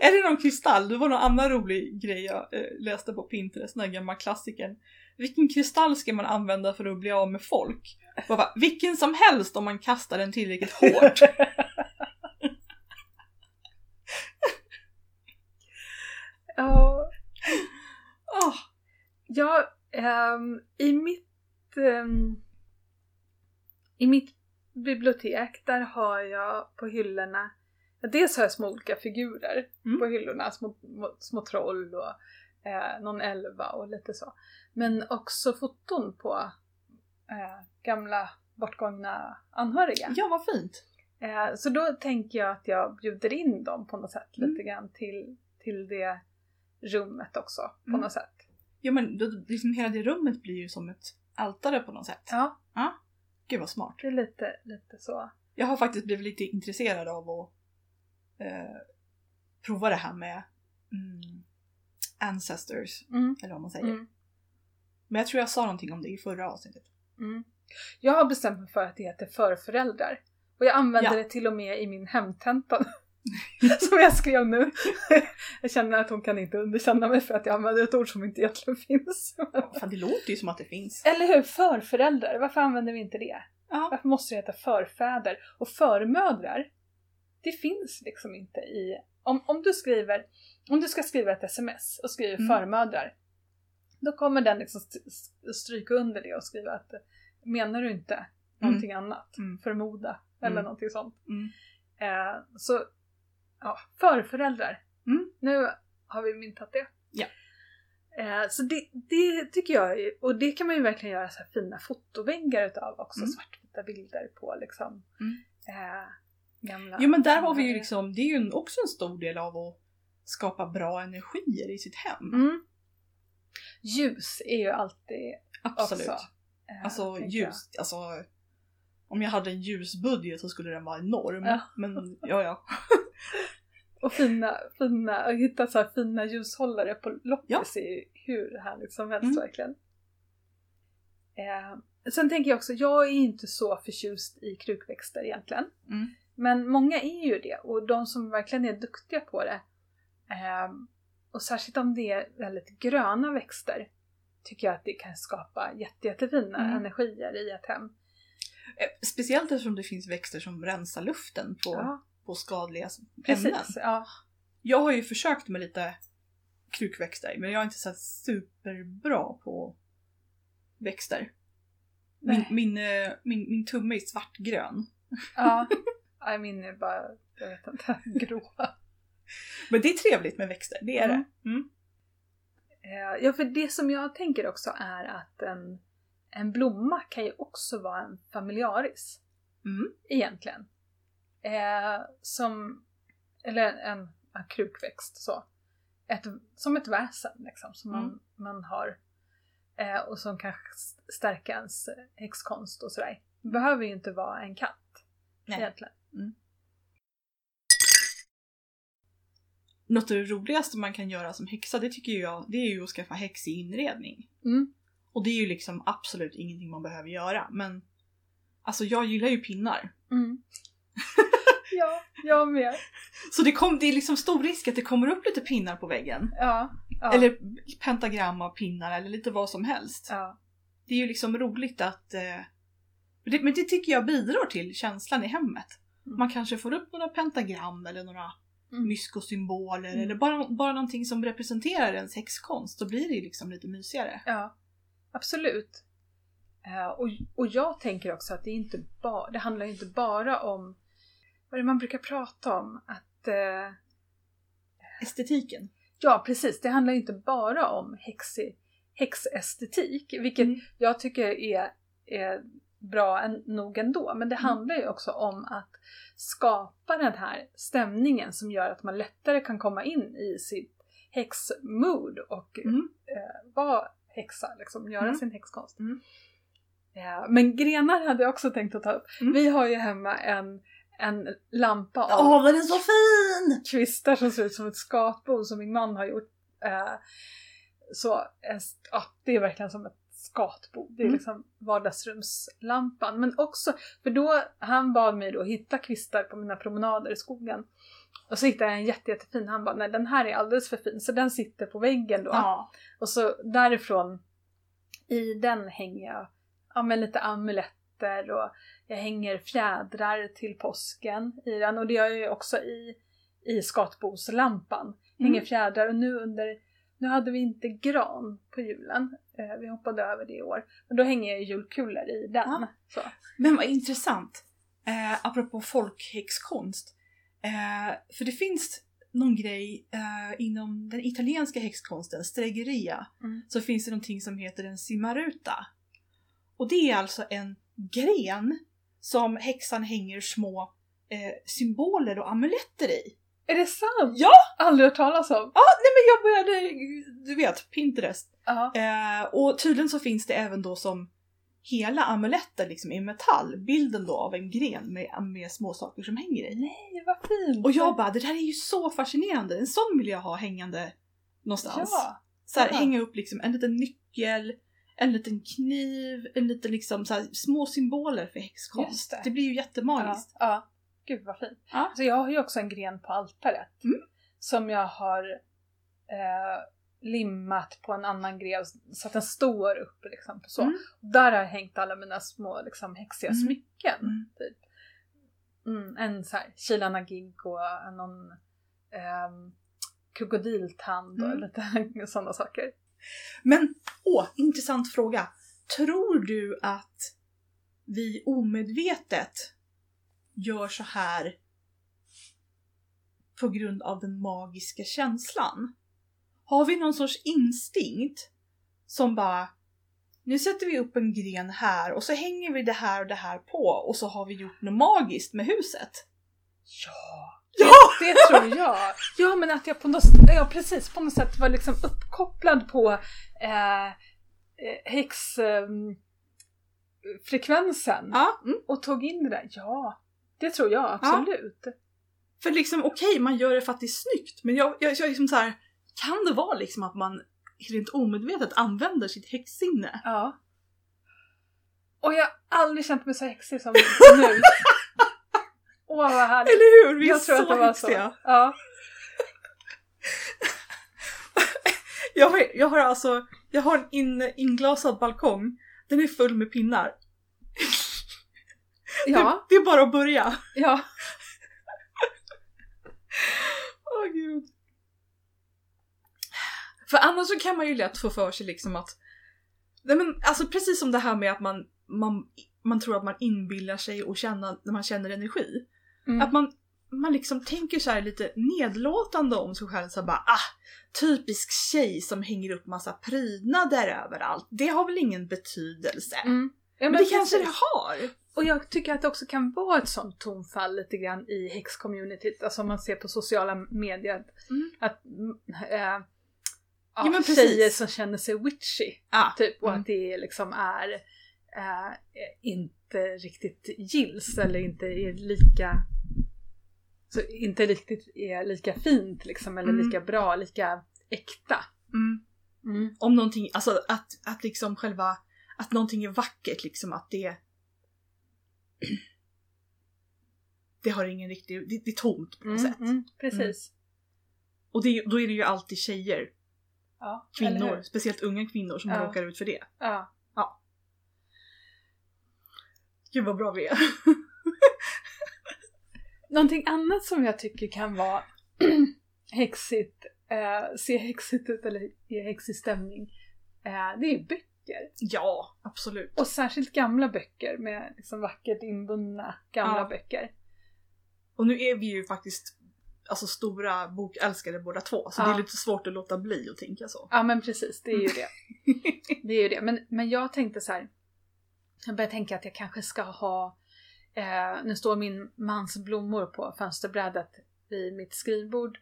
Speaker 2: Är det någon kristall? Det var någon annan rolig grej jag eh, läste på Pinterest, den här gamla klassikern. Vilken kristall ska man använda för att bli av med folk? Bara, vilken som helst om man kastar den tillräckligt hårt.
Speaker 1: Ja,
Speaker 2: Åh,
Speaker 1: ja ehm, i mitt ehm, i mitt bibliotek där har jag på hyllorna Dels har jag små olika figurer
Speaker 2: Mm.
Speaker 1: på hyllorna, små, små troll och eh, någon elva och lite så. Men också foton på eh, gamla bortgångna anhöriga.
Speaker 2: ja vad fint.
Speaker 1: Eh, så då tänker jag att jag bjuder in dem på något sätt
Speaker 2: Mm.
Speaker 1: lite grann till, till det rummet också på
Speaker 2: Mm.
Speaker 1: något sätt.
Speaker 2: Ja men då, liksom hela det rummet blir ju som ett altare på något sätt.
Speaker 1: Ja,
Speaker 2: Gud vad smart.
Speaker 1: det är lite, lite så.
Speaker 2: Jag har faktiskt blivit lite intresserad av att eh, prova det här med mm, ancestors,
Speaker 1: Mm.
Speaker 2: eller vad man säger.
Speaker 1: Mm.
Speaker 2: Men jag tror jag sa någonting om det i förra avsnittet.
Speaker 1: Mm. Jag har bestämt mig för att det heter förföräldrar. Och jag använder
Speaker 2: Ja.
Speaker 1: det till och med i min hemtenta. som jag skrev nu. jag känner att hon kan inte underkänna mig för att jag använder ett ord som inte egentligen finns.
Speaker 2: Fan, det låter ju som att det finns.
Speaker 1: Eller hur? Förföräldrar, varför använder vi inte det?
Speaker 2: Ja.
Speaker 1: Varför måste det heta förfäder? Och förmödrar, det finns liksom inte i... Om, om, du skriver, om du ska skriva ett sms och skriver
Speaker 2: Mm.
Speaker 1: förmödrar, då kommer den liksom st- st- stryka under det och skriva att menar du inte någonting annat?
Speaker 2: Mm.
Speaker 1: Förmoda, eller
Speaker 2: Mm.
Speaker 1: någonting sånt.
Speaker 2: Mm.
Speaker 1: Eh, så, ja, förföräldrar.
Speaker 2: Mm.
Speaker 1: Nu har vi myntat det.
Speaker 2: Ja.
Speaker 1: Eh, så det, det tycker jag, och det kan man ju verkligen göra så här fina fotoväggar utav också,
Speaker 2: Mm.
Speaker 1: svartvita bilder på liksom
Speaker 2: Mm.
Speaker 1: eh, gamla...
Speaker 2: Jo men där har vi ju liksom, det är ju också en stor del av att skapa bra energier i sitt hem.
Speaker 1: Mm. Ljus är ju alltid
Speaker 2: Absolut.
Speaker 1: också. eh,
Speaker 2: Alltså ljus, alltså om jag hade en ljusbudget så skulle den vara enorm.
Speaker 1: Ja.
Speaker 2: Men ja, ja.
Speaker 1: Och fina, fina, att hitta så här fina ljushållare på loppis är ju hur härligt som helst
Speaker 2: Mm.
Speaker 1: verkligen. Eh, sen tänker jag också, jag är inte så förtjust i krukväxter egentligen.
Speaker 2: Mm.
Speaker 1: Men många är ju det och de som verkligen är duktiga på det ehm, och särskilt om det är väldigt gröna växter tycker jag att det kan skapa jätte, jättefina
Speaker 2: Mm.
Speaker 1: energier i ett hem.
Speaker 2: Eh, Speciellt eftersom det finns växter som rensar luften på,
Speaker 1: Ja,
Speaker 2: på skadliga ämnen.
Speaker 1: precis. Ja.
Speaker 2: Jag har ju försökt med lite krukväxter men jag är inte så superbra på växter. Min, min, eh, min, min tumme är svartgrön.
Speaker 1: Ja. ja, min är bara, jag vet inte, gråa.
Speaker 2: Men det är trevligt med växter, det är
Speaker 1: Mm.
Speaker 2: det. Mm.
Speaker 1: Eh, Ja, för det som jag tänker också är att en, en blomma kan ju också vara en familjaris.
Speaker 2: Mm.
Speaker 1: egentligen. Eh, som, eller en, en krukväxt så. Ett, som ett väsen liksom, som man,
Speaker 2: Mm.
Speaker 1: man har. Eh, och som kan st- stärka ens häxkonst och sådär. Behöver ju inte vara en katt
Speaker 2: Nej.
Speaker 1: egentligen.
Speaker 2: Något av det roligaste man kan göra som häxa det tycker jag det är ju att skaffa häxig inredning.
Speaker 1: Mm.
Speaker 2: Och det är ju liksom absolut ingenting man behöver göra men Alltså jag gillar ju pinnar.
Speaker 1: Mm. ja, jag med.
Speaker 2: Så det, kom, det är liksom stor risk att det kommer upp lite pinnar på väggen.
Speaker 1: Ja. ja.
Speaker 2: Eller pentagram av pinnar eller lite vad som helst.
Speaker 1: ja.
Speaker 2: Det är ju liksom roligt att... Eh, det, men det tycker jag bidrar till känslan i hemmet.
Speaker 1: Mm.
Speaker 2: Man kanske får upp några pentagram eller några
Speaker 1: Mm.
Speaker 2: myskosymboler
Speaker 1: Mm.
Speaker 2: eller bara, bara någonting som representerar ens häxkonst. Då blir det ju liksom lite mysigare.
Speaker 1: Ja, absolut. Eh, och, och jag tänker också att det, inte ba, det handlar inte bara om vad det man brukar prata om? Att, eh,
Speaker 2: Estetiken.
Speaker 1: ja, precis. Det handlar inte bara om häxi, häxestetik, vilket
Speaker 2: Mm.
Speaker 1: jag tycker är, är bra en, nog ändå. Men det
Speaker 2: Mm.
Speaker 1: handlar ju också om att skapa den här stämningen som gör att man lättare kan komma in i sitt häxmood och
Speaker 2: Mm.
Speaker 1: eh, vara häxa, liksom, göra
Speaker 2: Mm.
Speaker 1: sin häxkonst.
Speaker 2: Mm.
Speaker 1: Ja, men grenar hade jag också tänkt att ta upp.
Speaker 2: Mm.
Speaker 1: Vi har ju hemma en, en lampa av
Speaker 2: Åh, den är så fin!
Speaker 1: kvistar som ser ut som ett skatbo som min man har gjort. Eh, så eh, ja, det är verkligen som ett skatbo. Det är
Speaker 2: Mm.
Speaker 1: liksom vardagsrumslampan. Men också, för då, han bad mig då hitta kvistar på mina promenader i skogen. Och så hittade jag en jätte, jättefin. Han bara, nej den här är alldeles för fin. Så den sitter på väggen då.
Speaker 2: Ja.
Speaker 1: Och så därifrån, i den hänger jag ja, men lite amuletter och jag hänger fjädrar till påsken i den. Och det gör jag ju också i, i skatboslampan. Hänger
Speaker 2: Mm.
Speaker 1: fjädrar och nu under, nu hade vi inte gran på julen. Eh, vi hoppade över det i år. Men då hänger jag julkulor i den.
Speaker 2: Ja. Men vad intressant. Eh, apropå folkhäxkonst. Eh, för det finns någon grej eh, inom den italienska häxkonsten, stregheria,
Speaker 1: Mm.
Speaker 2: så finns det någonting som heter en simaruta. Och det är alltså en gren som häxan hänger små eh, symboler och amuletter i.
Speaker 1: Är det sant?
Speaker 2: Ja!
Speaker 1: Aldrig hört talas om.
Speaker 2: Ja, nej men jag började, du vet, Pinterest.
Speaker 1: Ja.
Speaker 2: Eh, och tydligen så finns det även då som hela amuletter liksom i metall, bilden då av en gren med, med små saker som hänger i.
Speaker 1: Nej, vad fint!
Speaker 2: Och jag bara, det där är ju så fascinerande, en sån vill jag ha hängande någonstans.
Speaker 1: Ja.
Speaker 2: Så här,
Speaker 1: ja.
Speaker 2: hänga upp liksom en liten nyckel, en liten kniv, en liten liksom så här, små symboler för häxkonst.
Speaker 1: det.
Speaker 2: Det. blir ju
Speaker 1: Ja,
Speaker 2: jättemagiskt.
Speaker 1: ja. Gud vad fint.
Speaker 2: Ja.
Speaker 1: Alltså jag har ju också en gren på altaret.
Speaker 2: Mm.
Speaker 1: Som jag har eh, limmat på en annan gren så att den står upp liksom. Så.
Speaker 2: Mm.
Speaker 1: Där har jag hängt alla mina små liksom, häxiga
Speaker 2: Mm.
Speaker 1: smycken.
Speaker 2: Mm.
Speaker 1: Typ. Mm, en så här Kilana-gig och en någon ehm, krokodiltand och
Speaker 2: Mm.
Speaker 1: lite sådana saker.
Speaker 2: Men, åh, intressant fråga. Tror du att vi omedvetet gör så här på grund av den magiska känslan? Har vi någon sorts instinkt som bara nu sätter vi upp en gren här och så hänger vi det här och det här på och så har vi gjort något magiskt med huset.
Speaker 1: Ja!
Speaker 2: Ja!
Speaker 1: Det tror jag. Ja men att jag på något, ja, precis, på något sätt var liksom uppkopplad på eh, eh, häxfrekvensen frekvensen
Speaker 2: Ja, mm.
Speaker 1: och tog in det där. Ja, det tror jag absolut.
Speaker 2: För liksom okej, man gör det för att det är snyggt, men jag, jag, jag är liksom så här, kan det vara liksom att man rent omedvetet använder sitt häxsinne?
Speaker 1: Ja. Och jag har aldrig känt mig så häxig som nu. Åh vad härligt.
Speaker 2: Eller hur? Vi är
Speaker 1: jag tror
Speaker 2: så
Speaker 1: att det var
Speaker 2: häxiga.
Speaker 1: så. Ja.
Speaker 2: Jag, har, jag har alltså, jag har en in, inglasad balkong. Den är full med pinnar.
Speaker 1: Ja.
Speaker 2: Det, det är bara att börja.
Speaker 1: ja.
Speaker 2: Åh gud. För annars så kan man ju lätt få för sig liksom att Nej men alltså precis som det här med att man, man, man tror att man inbillar sig och känner när man känner energi.
Speaker 1: Mm.
Speaker 2: Att man, man liksom tänker så här lite nedlåtande om sig själv så bara ah, typisk tjej som hänger upp massa prydnader överallt. Det har väl ingen betydelse?
Speaker 1: Mm. Ja,
Speaker 2: Men,
Speaker 1: men
Speaker 2: det kanske det har.
Speaker 1: Och jag tycker att det också kan vara ett sånt tonfall lite grann i häxcommunityt, alltså om man ser på sociala medier.
Speaker 2: Mm.
Speaker 1: Att äh, ja,
Speaker 2: Ja, men precis.
Speaker 1: tjejer som känner sig witchy,
Speaker 2: Ah,
Speaker 1: typ, och
Speaker 2: Mm.
Speaker 1: att det liksom är äh, inte riktigt gills eller inte är lika så inte riktigt är lika fint liksom, eller
Speaker 2: Mm.
Speaker 1: lika bra, lika äkta.
Speaker 2: mm.
Speaker 1: Mm.
Speaker 2: Om någonting, alltså att, att liksom själva, att någonting är vackert liksom att det det har ingen riktig, det, det är tomt på något
Speaker 1: Mm,
Speaker 2: sätt.
Speaker 1: mm, precis.
Speaker 2: Och det, då är det ju alltid tjejer,
Speaker 1: Ja,
Speaker 2: kvinnor, speciellt unga kvinnor som
Speaker 1: Ja.
Speaker 2: råkar ut för det.
Speaker 1: Ja.
Speaker 2: Gud vad bra vi är.
Speaker 1: Någonting annat som jag tycker kan vara häxigt, eh, se häxigt ut eller ge häxig stämning, eh, det är böcker.
Speaker 2: ja, absolut.
Speaker 1: Och särskilt gamla böcker med liksom vackert inbundna gamla
Speaker 2: Ja.
Speaker 1: böcker.
Speaker 2: Och nu är vi ju faktiskt alltså stora bokälskare båda två, så
Speaker 1: Ja.
Speaker 2: det är lite svårt att låta bli att tänka så.
Speaker 1: Ja men precis, det är ju det. Det är ju det. Men, men jag tänkte så här. Jag började tänka att jag kanske ska ha, eh, nu står min mans blommor på fönsterbrädet vid mitt skrivbord.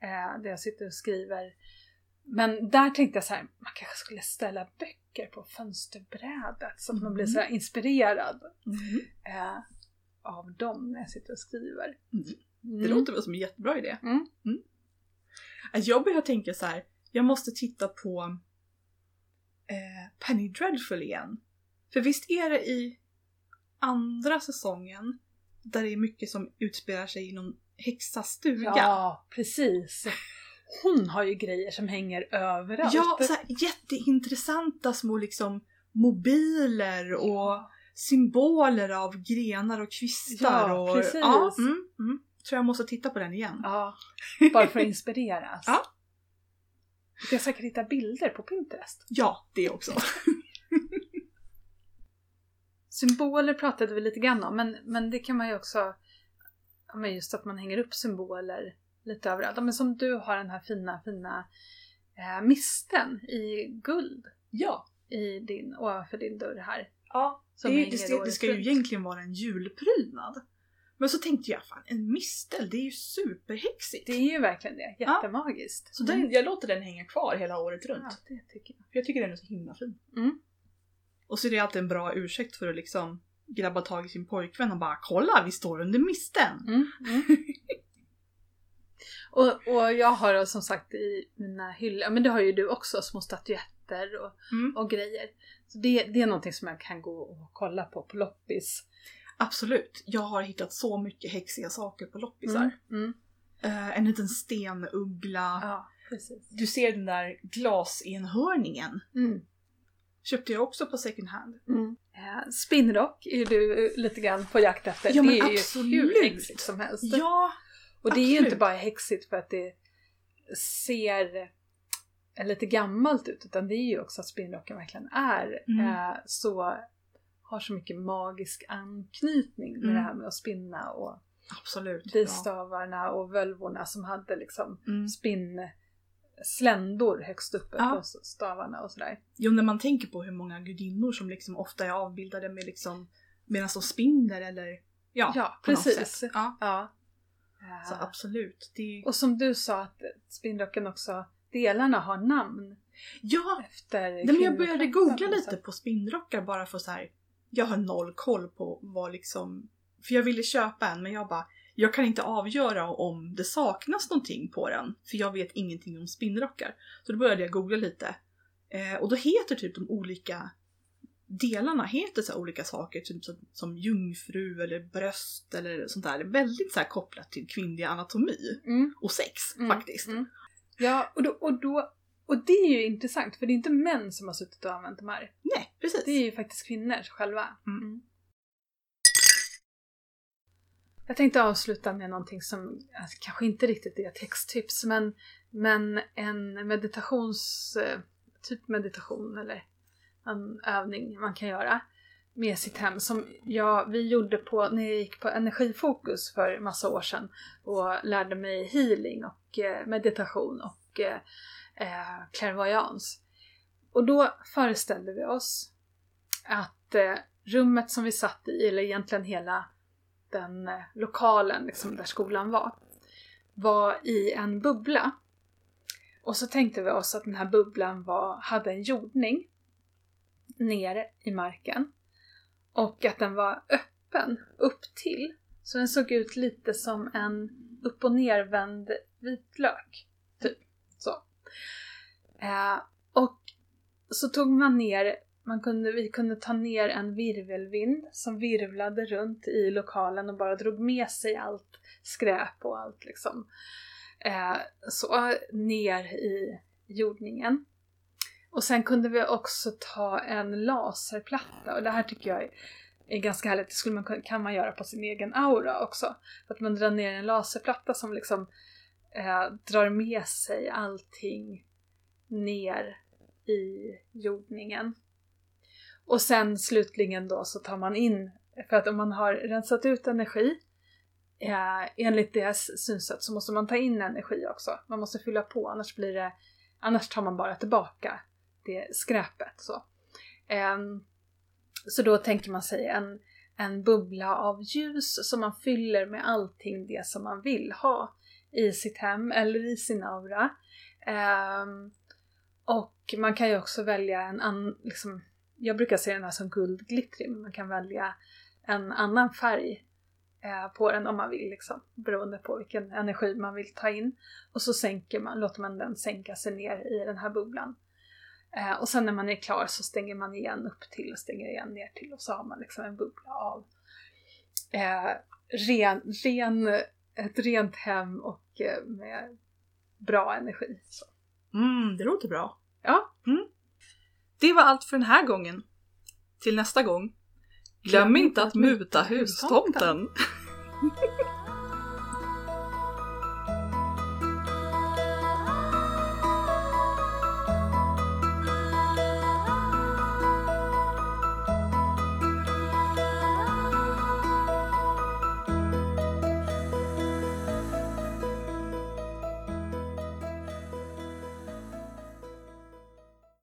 Speaker 1: Eh, där jag sitter och skriver. Men där tänkte jag så här, man kanske skulle ställa böcker på fönsterbrädet så att man blir så här inspirerad
Speaker 2: Mhm.
Speaker 1: eh, av dem när jag sitter och skriver.
Speaker 2: Mm.
Speaker 1: Mm.
Speaker 2: Det låter väl som en jättebra idé.
Speaker 1: Mm.
Speaker 2: Att Jag börjar tänka så här. jag måste titta på eh, Penny Dreadful igen. För visst är det i andra säsongen där det är mycket som utspelar sig i någon häxas stuga.
Speaker 1: Ja, precis. Hon har ju grejer som hänger överallt.
Speaker 2: Ja, så här, jätteintressanta små liksom mobiler och symboler av grenar och kvistar.
Speaker 1: Ja,
Speaker 2: och,
Speaker 1: precis.
Speaker 2: Ja, mm, mm. Tror jag måste titta på den igen.
Speaker 1: Ja, bara för att inspireras.
Speaker 2: Ja.
Speaker 1: Du kan säkert hitta bilder på Pinterest.
Speaker 2: Ja, det också.
Speaker 1: Symboler pratade vi lite grann om, men, men det kan man ju också... Ja, men just att man hänger upp symboler lite överallt. Ja, Men som du har den här fina, fina eh, misten i guld
Speaker 2: Ja.
Speaker 1: i din, ovanför din dörr här.
Speaker 2: ja. Det, det, ska, det
Speaker 1: året
Speaker 2: ska ju egentligen vara en julprydnad. Men så tänkte jag, fan en mistel, det är ju superhäxigt.
Speaker 1: Det är ju verkligen det. Jättemagiskt.
Speaker 2: Så den, jag låter den hänga kvar hela året runt.
Speaker 1: Ja, det tycker jag.
Speaker 2: För jag tycker den är så himla fin.
Speaker 1: Mm.
Speaker 2: Och så är det alltid en bra ursäkt för att liksom grabba tag i sin pojkvän och bara kolla vi står under misten.
Speaker 1: Mm. Mm. och, och jag har som sagt i mina hyllor, men det har ju du också, små statyetter och,
Speaker 2: Mm.
Speaker 1: och grejer. Så det, det är någonting som jag kan gå och kolla på på loppis.
Speaker 2: Absolut, jag har hittat så mycket häxiga saker på loppisar.
Speaker 1: Mm.
Speaker 2: Eh, en liten stenuggla.
Speaker 1: Ja, precis.
Speaker 2: Du ser den där glasenhörningen.
Speaker 1: Mm.
Speaker 2: Köpte jag också på second hand.
Speaker 1: Mm. Eh, Spinnrock är ju du eh, lite grann på jakt efter.
Speaker 2: Ja,
Speaker 1: det är ju
Speaker 2: absolut.
Speaker 1: hur häxigt som helst.
Speaker 2: Ja,
Speaker 1: och det är ju
Speaker 2: absolut.
Speaker 1: inte bara häxigt för att det ser lite gammalt ut utan det är ju också att spinnrocken verkligen är
Speaker 2: Mm.
Speaker 1: eh, så har så mycket magisk anknytning med
Speaker 2: Mm.
Speaker 1: det här med att spinna och
Speaker 2: absolut.
Speaker 1: bistavarna och völvorna som hade liksom
Speaker 2: Ja. Mm.
Speaker 1: spinnsländor högst uppe
Speaker 2: Ja.
Speaker 1: på stavarna och sådär.
Speaker 2: Jo, när man tänker på hur många gudinnor som liksom ofta är avbildade med liksom medan de spinner eller ja,
Speaker 1: Ja, precis.
Speaker 2: Ja,
Speaker 1: Ja.
Speaker 2: så absolut. Det
Speaker 1: och som du sa att spinnrocken också, delarna har namn
Speaker 2: Ja,
Speaker 1: efter
Speaker 2: nej, men jag började googla lite på spinnrockar bara för så här. Jag har noll koll på vad liksom, för jag ville köpa en men jag bara, jag kan inte avgöra om det saknas någonting på den för jag vet ingenting om spinnrockar. Så då började jag googla lite eh, och då heter typ de olika delarna heter så olika saker, typ som, som jungfru eller bröst eller sånt där. Det är väldigt så här kopplat till kvinnlig anatomi
Speaker 1: Mm.
Speaker 2: och sex
Speaker 1: Mm,
Speaker 2: faktiskt.
Speaker 1: mm. Ja, och, då, och, då, och det är ju intressant för det är inte män som har suttit och använt de här.
Speaker 2: Nej, precis.
Speaker 1: Det är ju faktiskt kvinnor själva.
Speaker 2: Mm.
Speaker 1: Jag tänkte avsluta med någonting som alltså, kanske inte riktigt är texttips men, men en meditations... eh, Typ meditation eller en övning man kan göra med sitt hem som jag, vi gjorde på, när jag gick på energifokus för massa år sedan och lärde mig healing och eh, meditation och eh, clairvoyance. Och då föreställde vi oss att eh, rummet som vi satt i, eller egentligen hela den eh, lokalen liksom, där skolan var, var i en bubbla. Och så tänkte vi oss att den här bubblan var, hade en jordning ner i marken och att den var öppen upp till. Så den såg ut lite som en upp och nervänd vitlök. Eh, och så tog man ner, man kunde, vi kunde ta ner en virvelvind som virvlade runt i lokalen och bara drog med sig allt skräp och allt liksom. Eh, så ner i jordningen. Och sen kunde vi också ta en laserplatta och det här tycker jag är, är ganska härligt. Det skulle man, kan man göra på sin egen aura också. Att man drar ner en laserplatta som liksom eh, drar med sig allting ner i jordningen. Och sen slutligen då så tar man in, för att om man har rensat ut energi eh, enligt deras synsätt så måste man ta in energi också. Man måste fylla på annars blir det, annars tar man bara tillbaka det skräpet. Så, eh, så då tänker man sig en, en bubbla av ljus som man fyller med allting det som man vill ha i sitt hem eller i sin aura. Ehm, och man kan ju också välja en annan, liksom, jag brukar se den här som guldglittrig, men man kan välja en annan färg eh, på den om man vill, liksom, beroende på vilken energi man vill ta in. Och så sänker man, låter man den sänka sig ner i den här bubblan. Eh, och sen när man är klar så stänger man igen upp till och stänger igen ner till och så har man liksom en bubbla av eh, ren, ren, ett rent hem och med bra energi. Så.
Speaker 2: Mm, det låter bra.
Speaker 1: Ja,
Speaker 2: Det var allt för den här gången. Till nästa gång. Glöm inte att muta hustomten.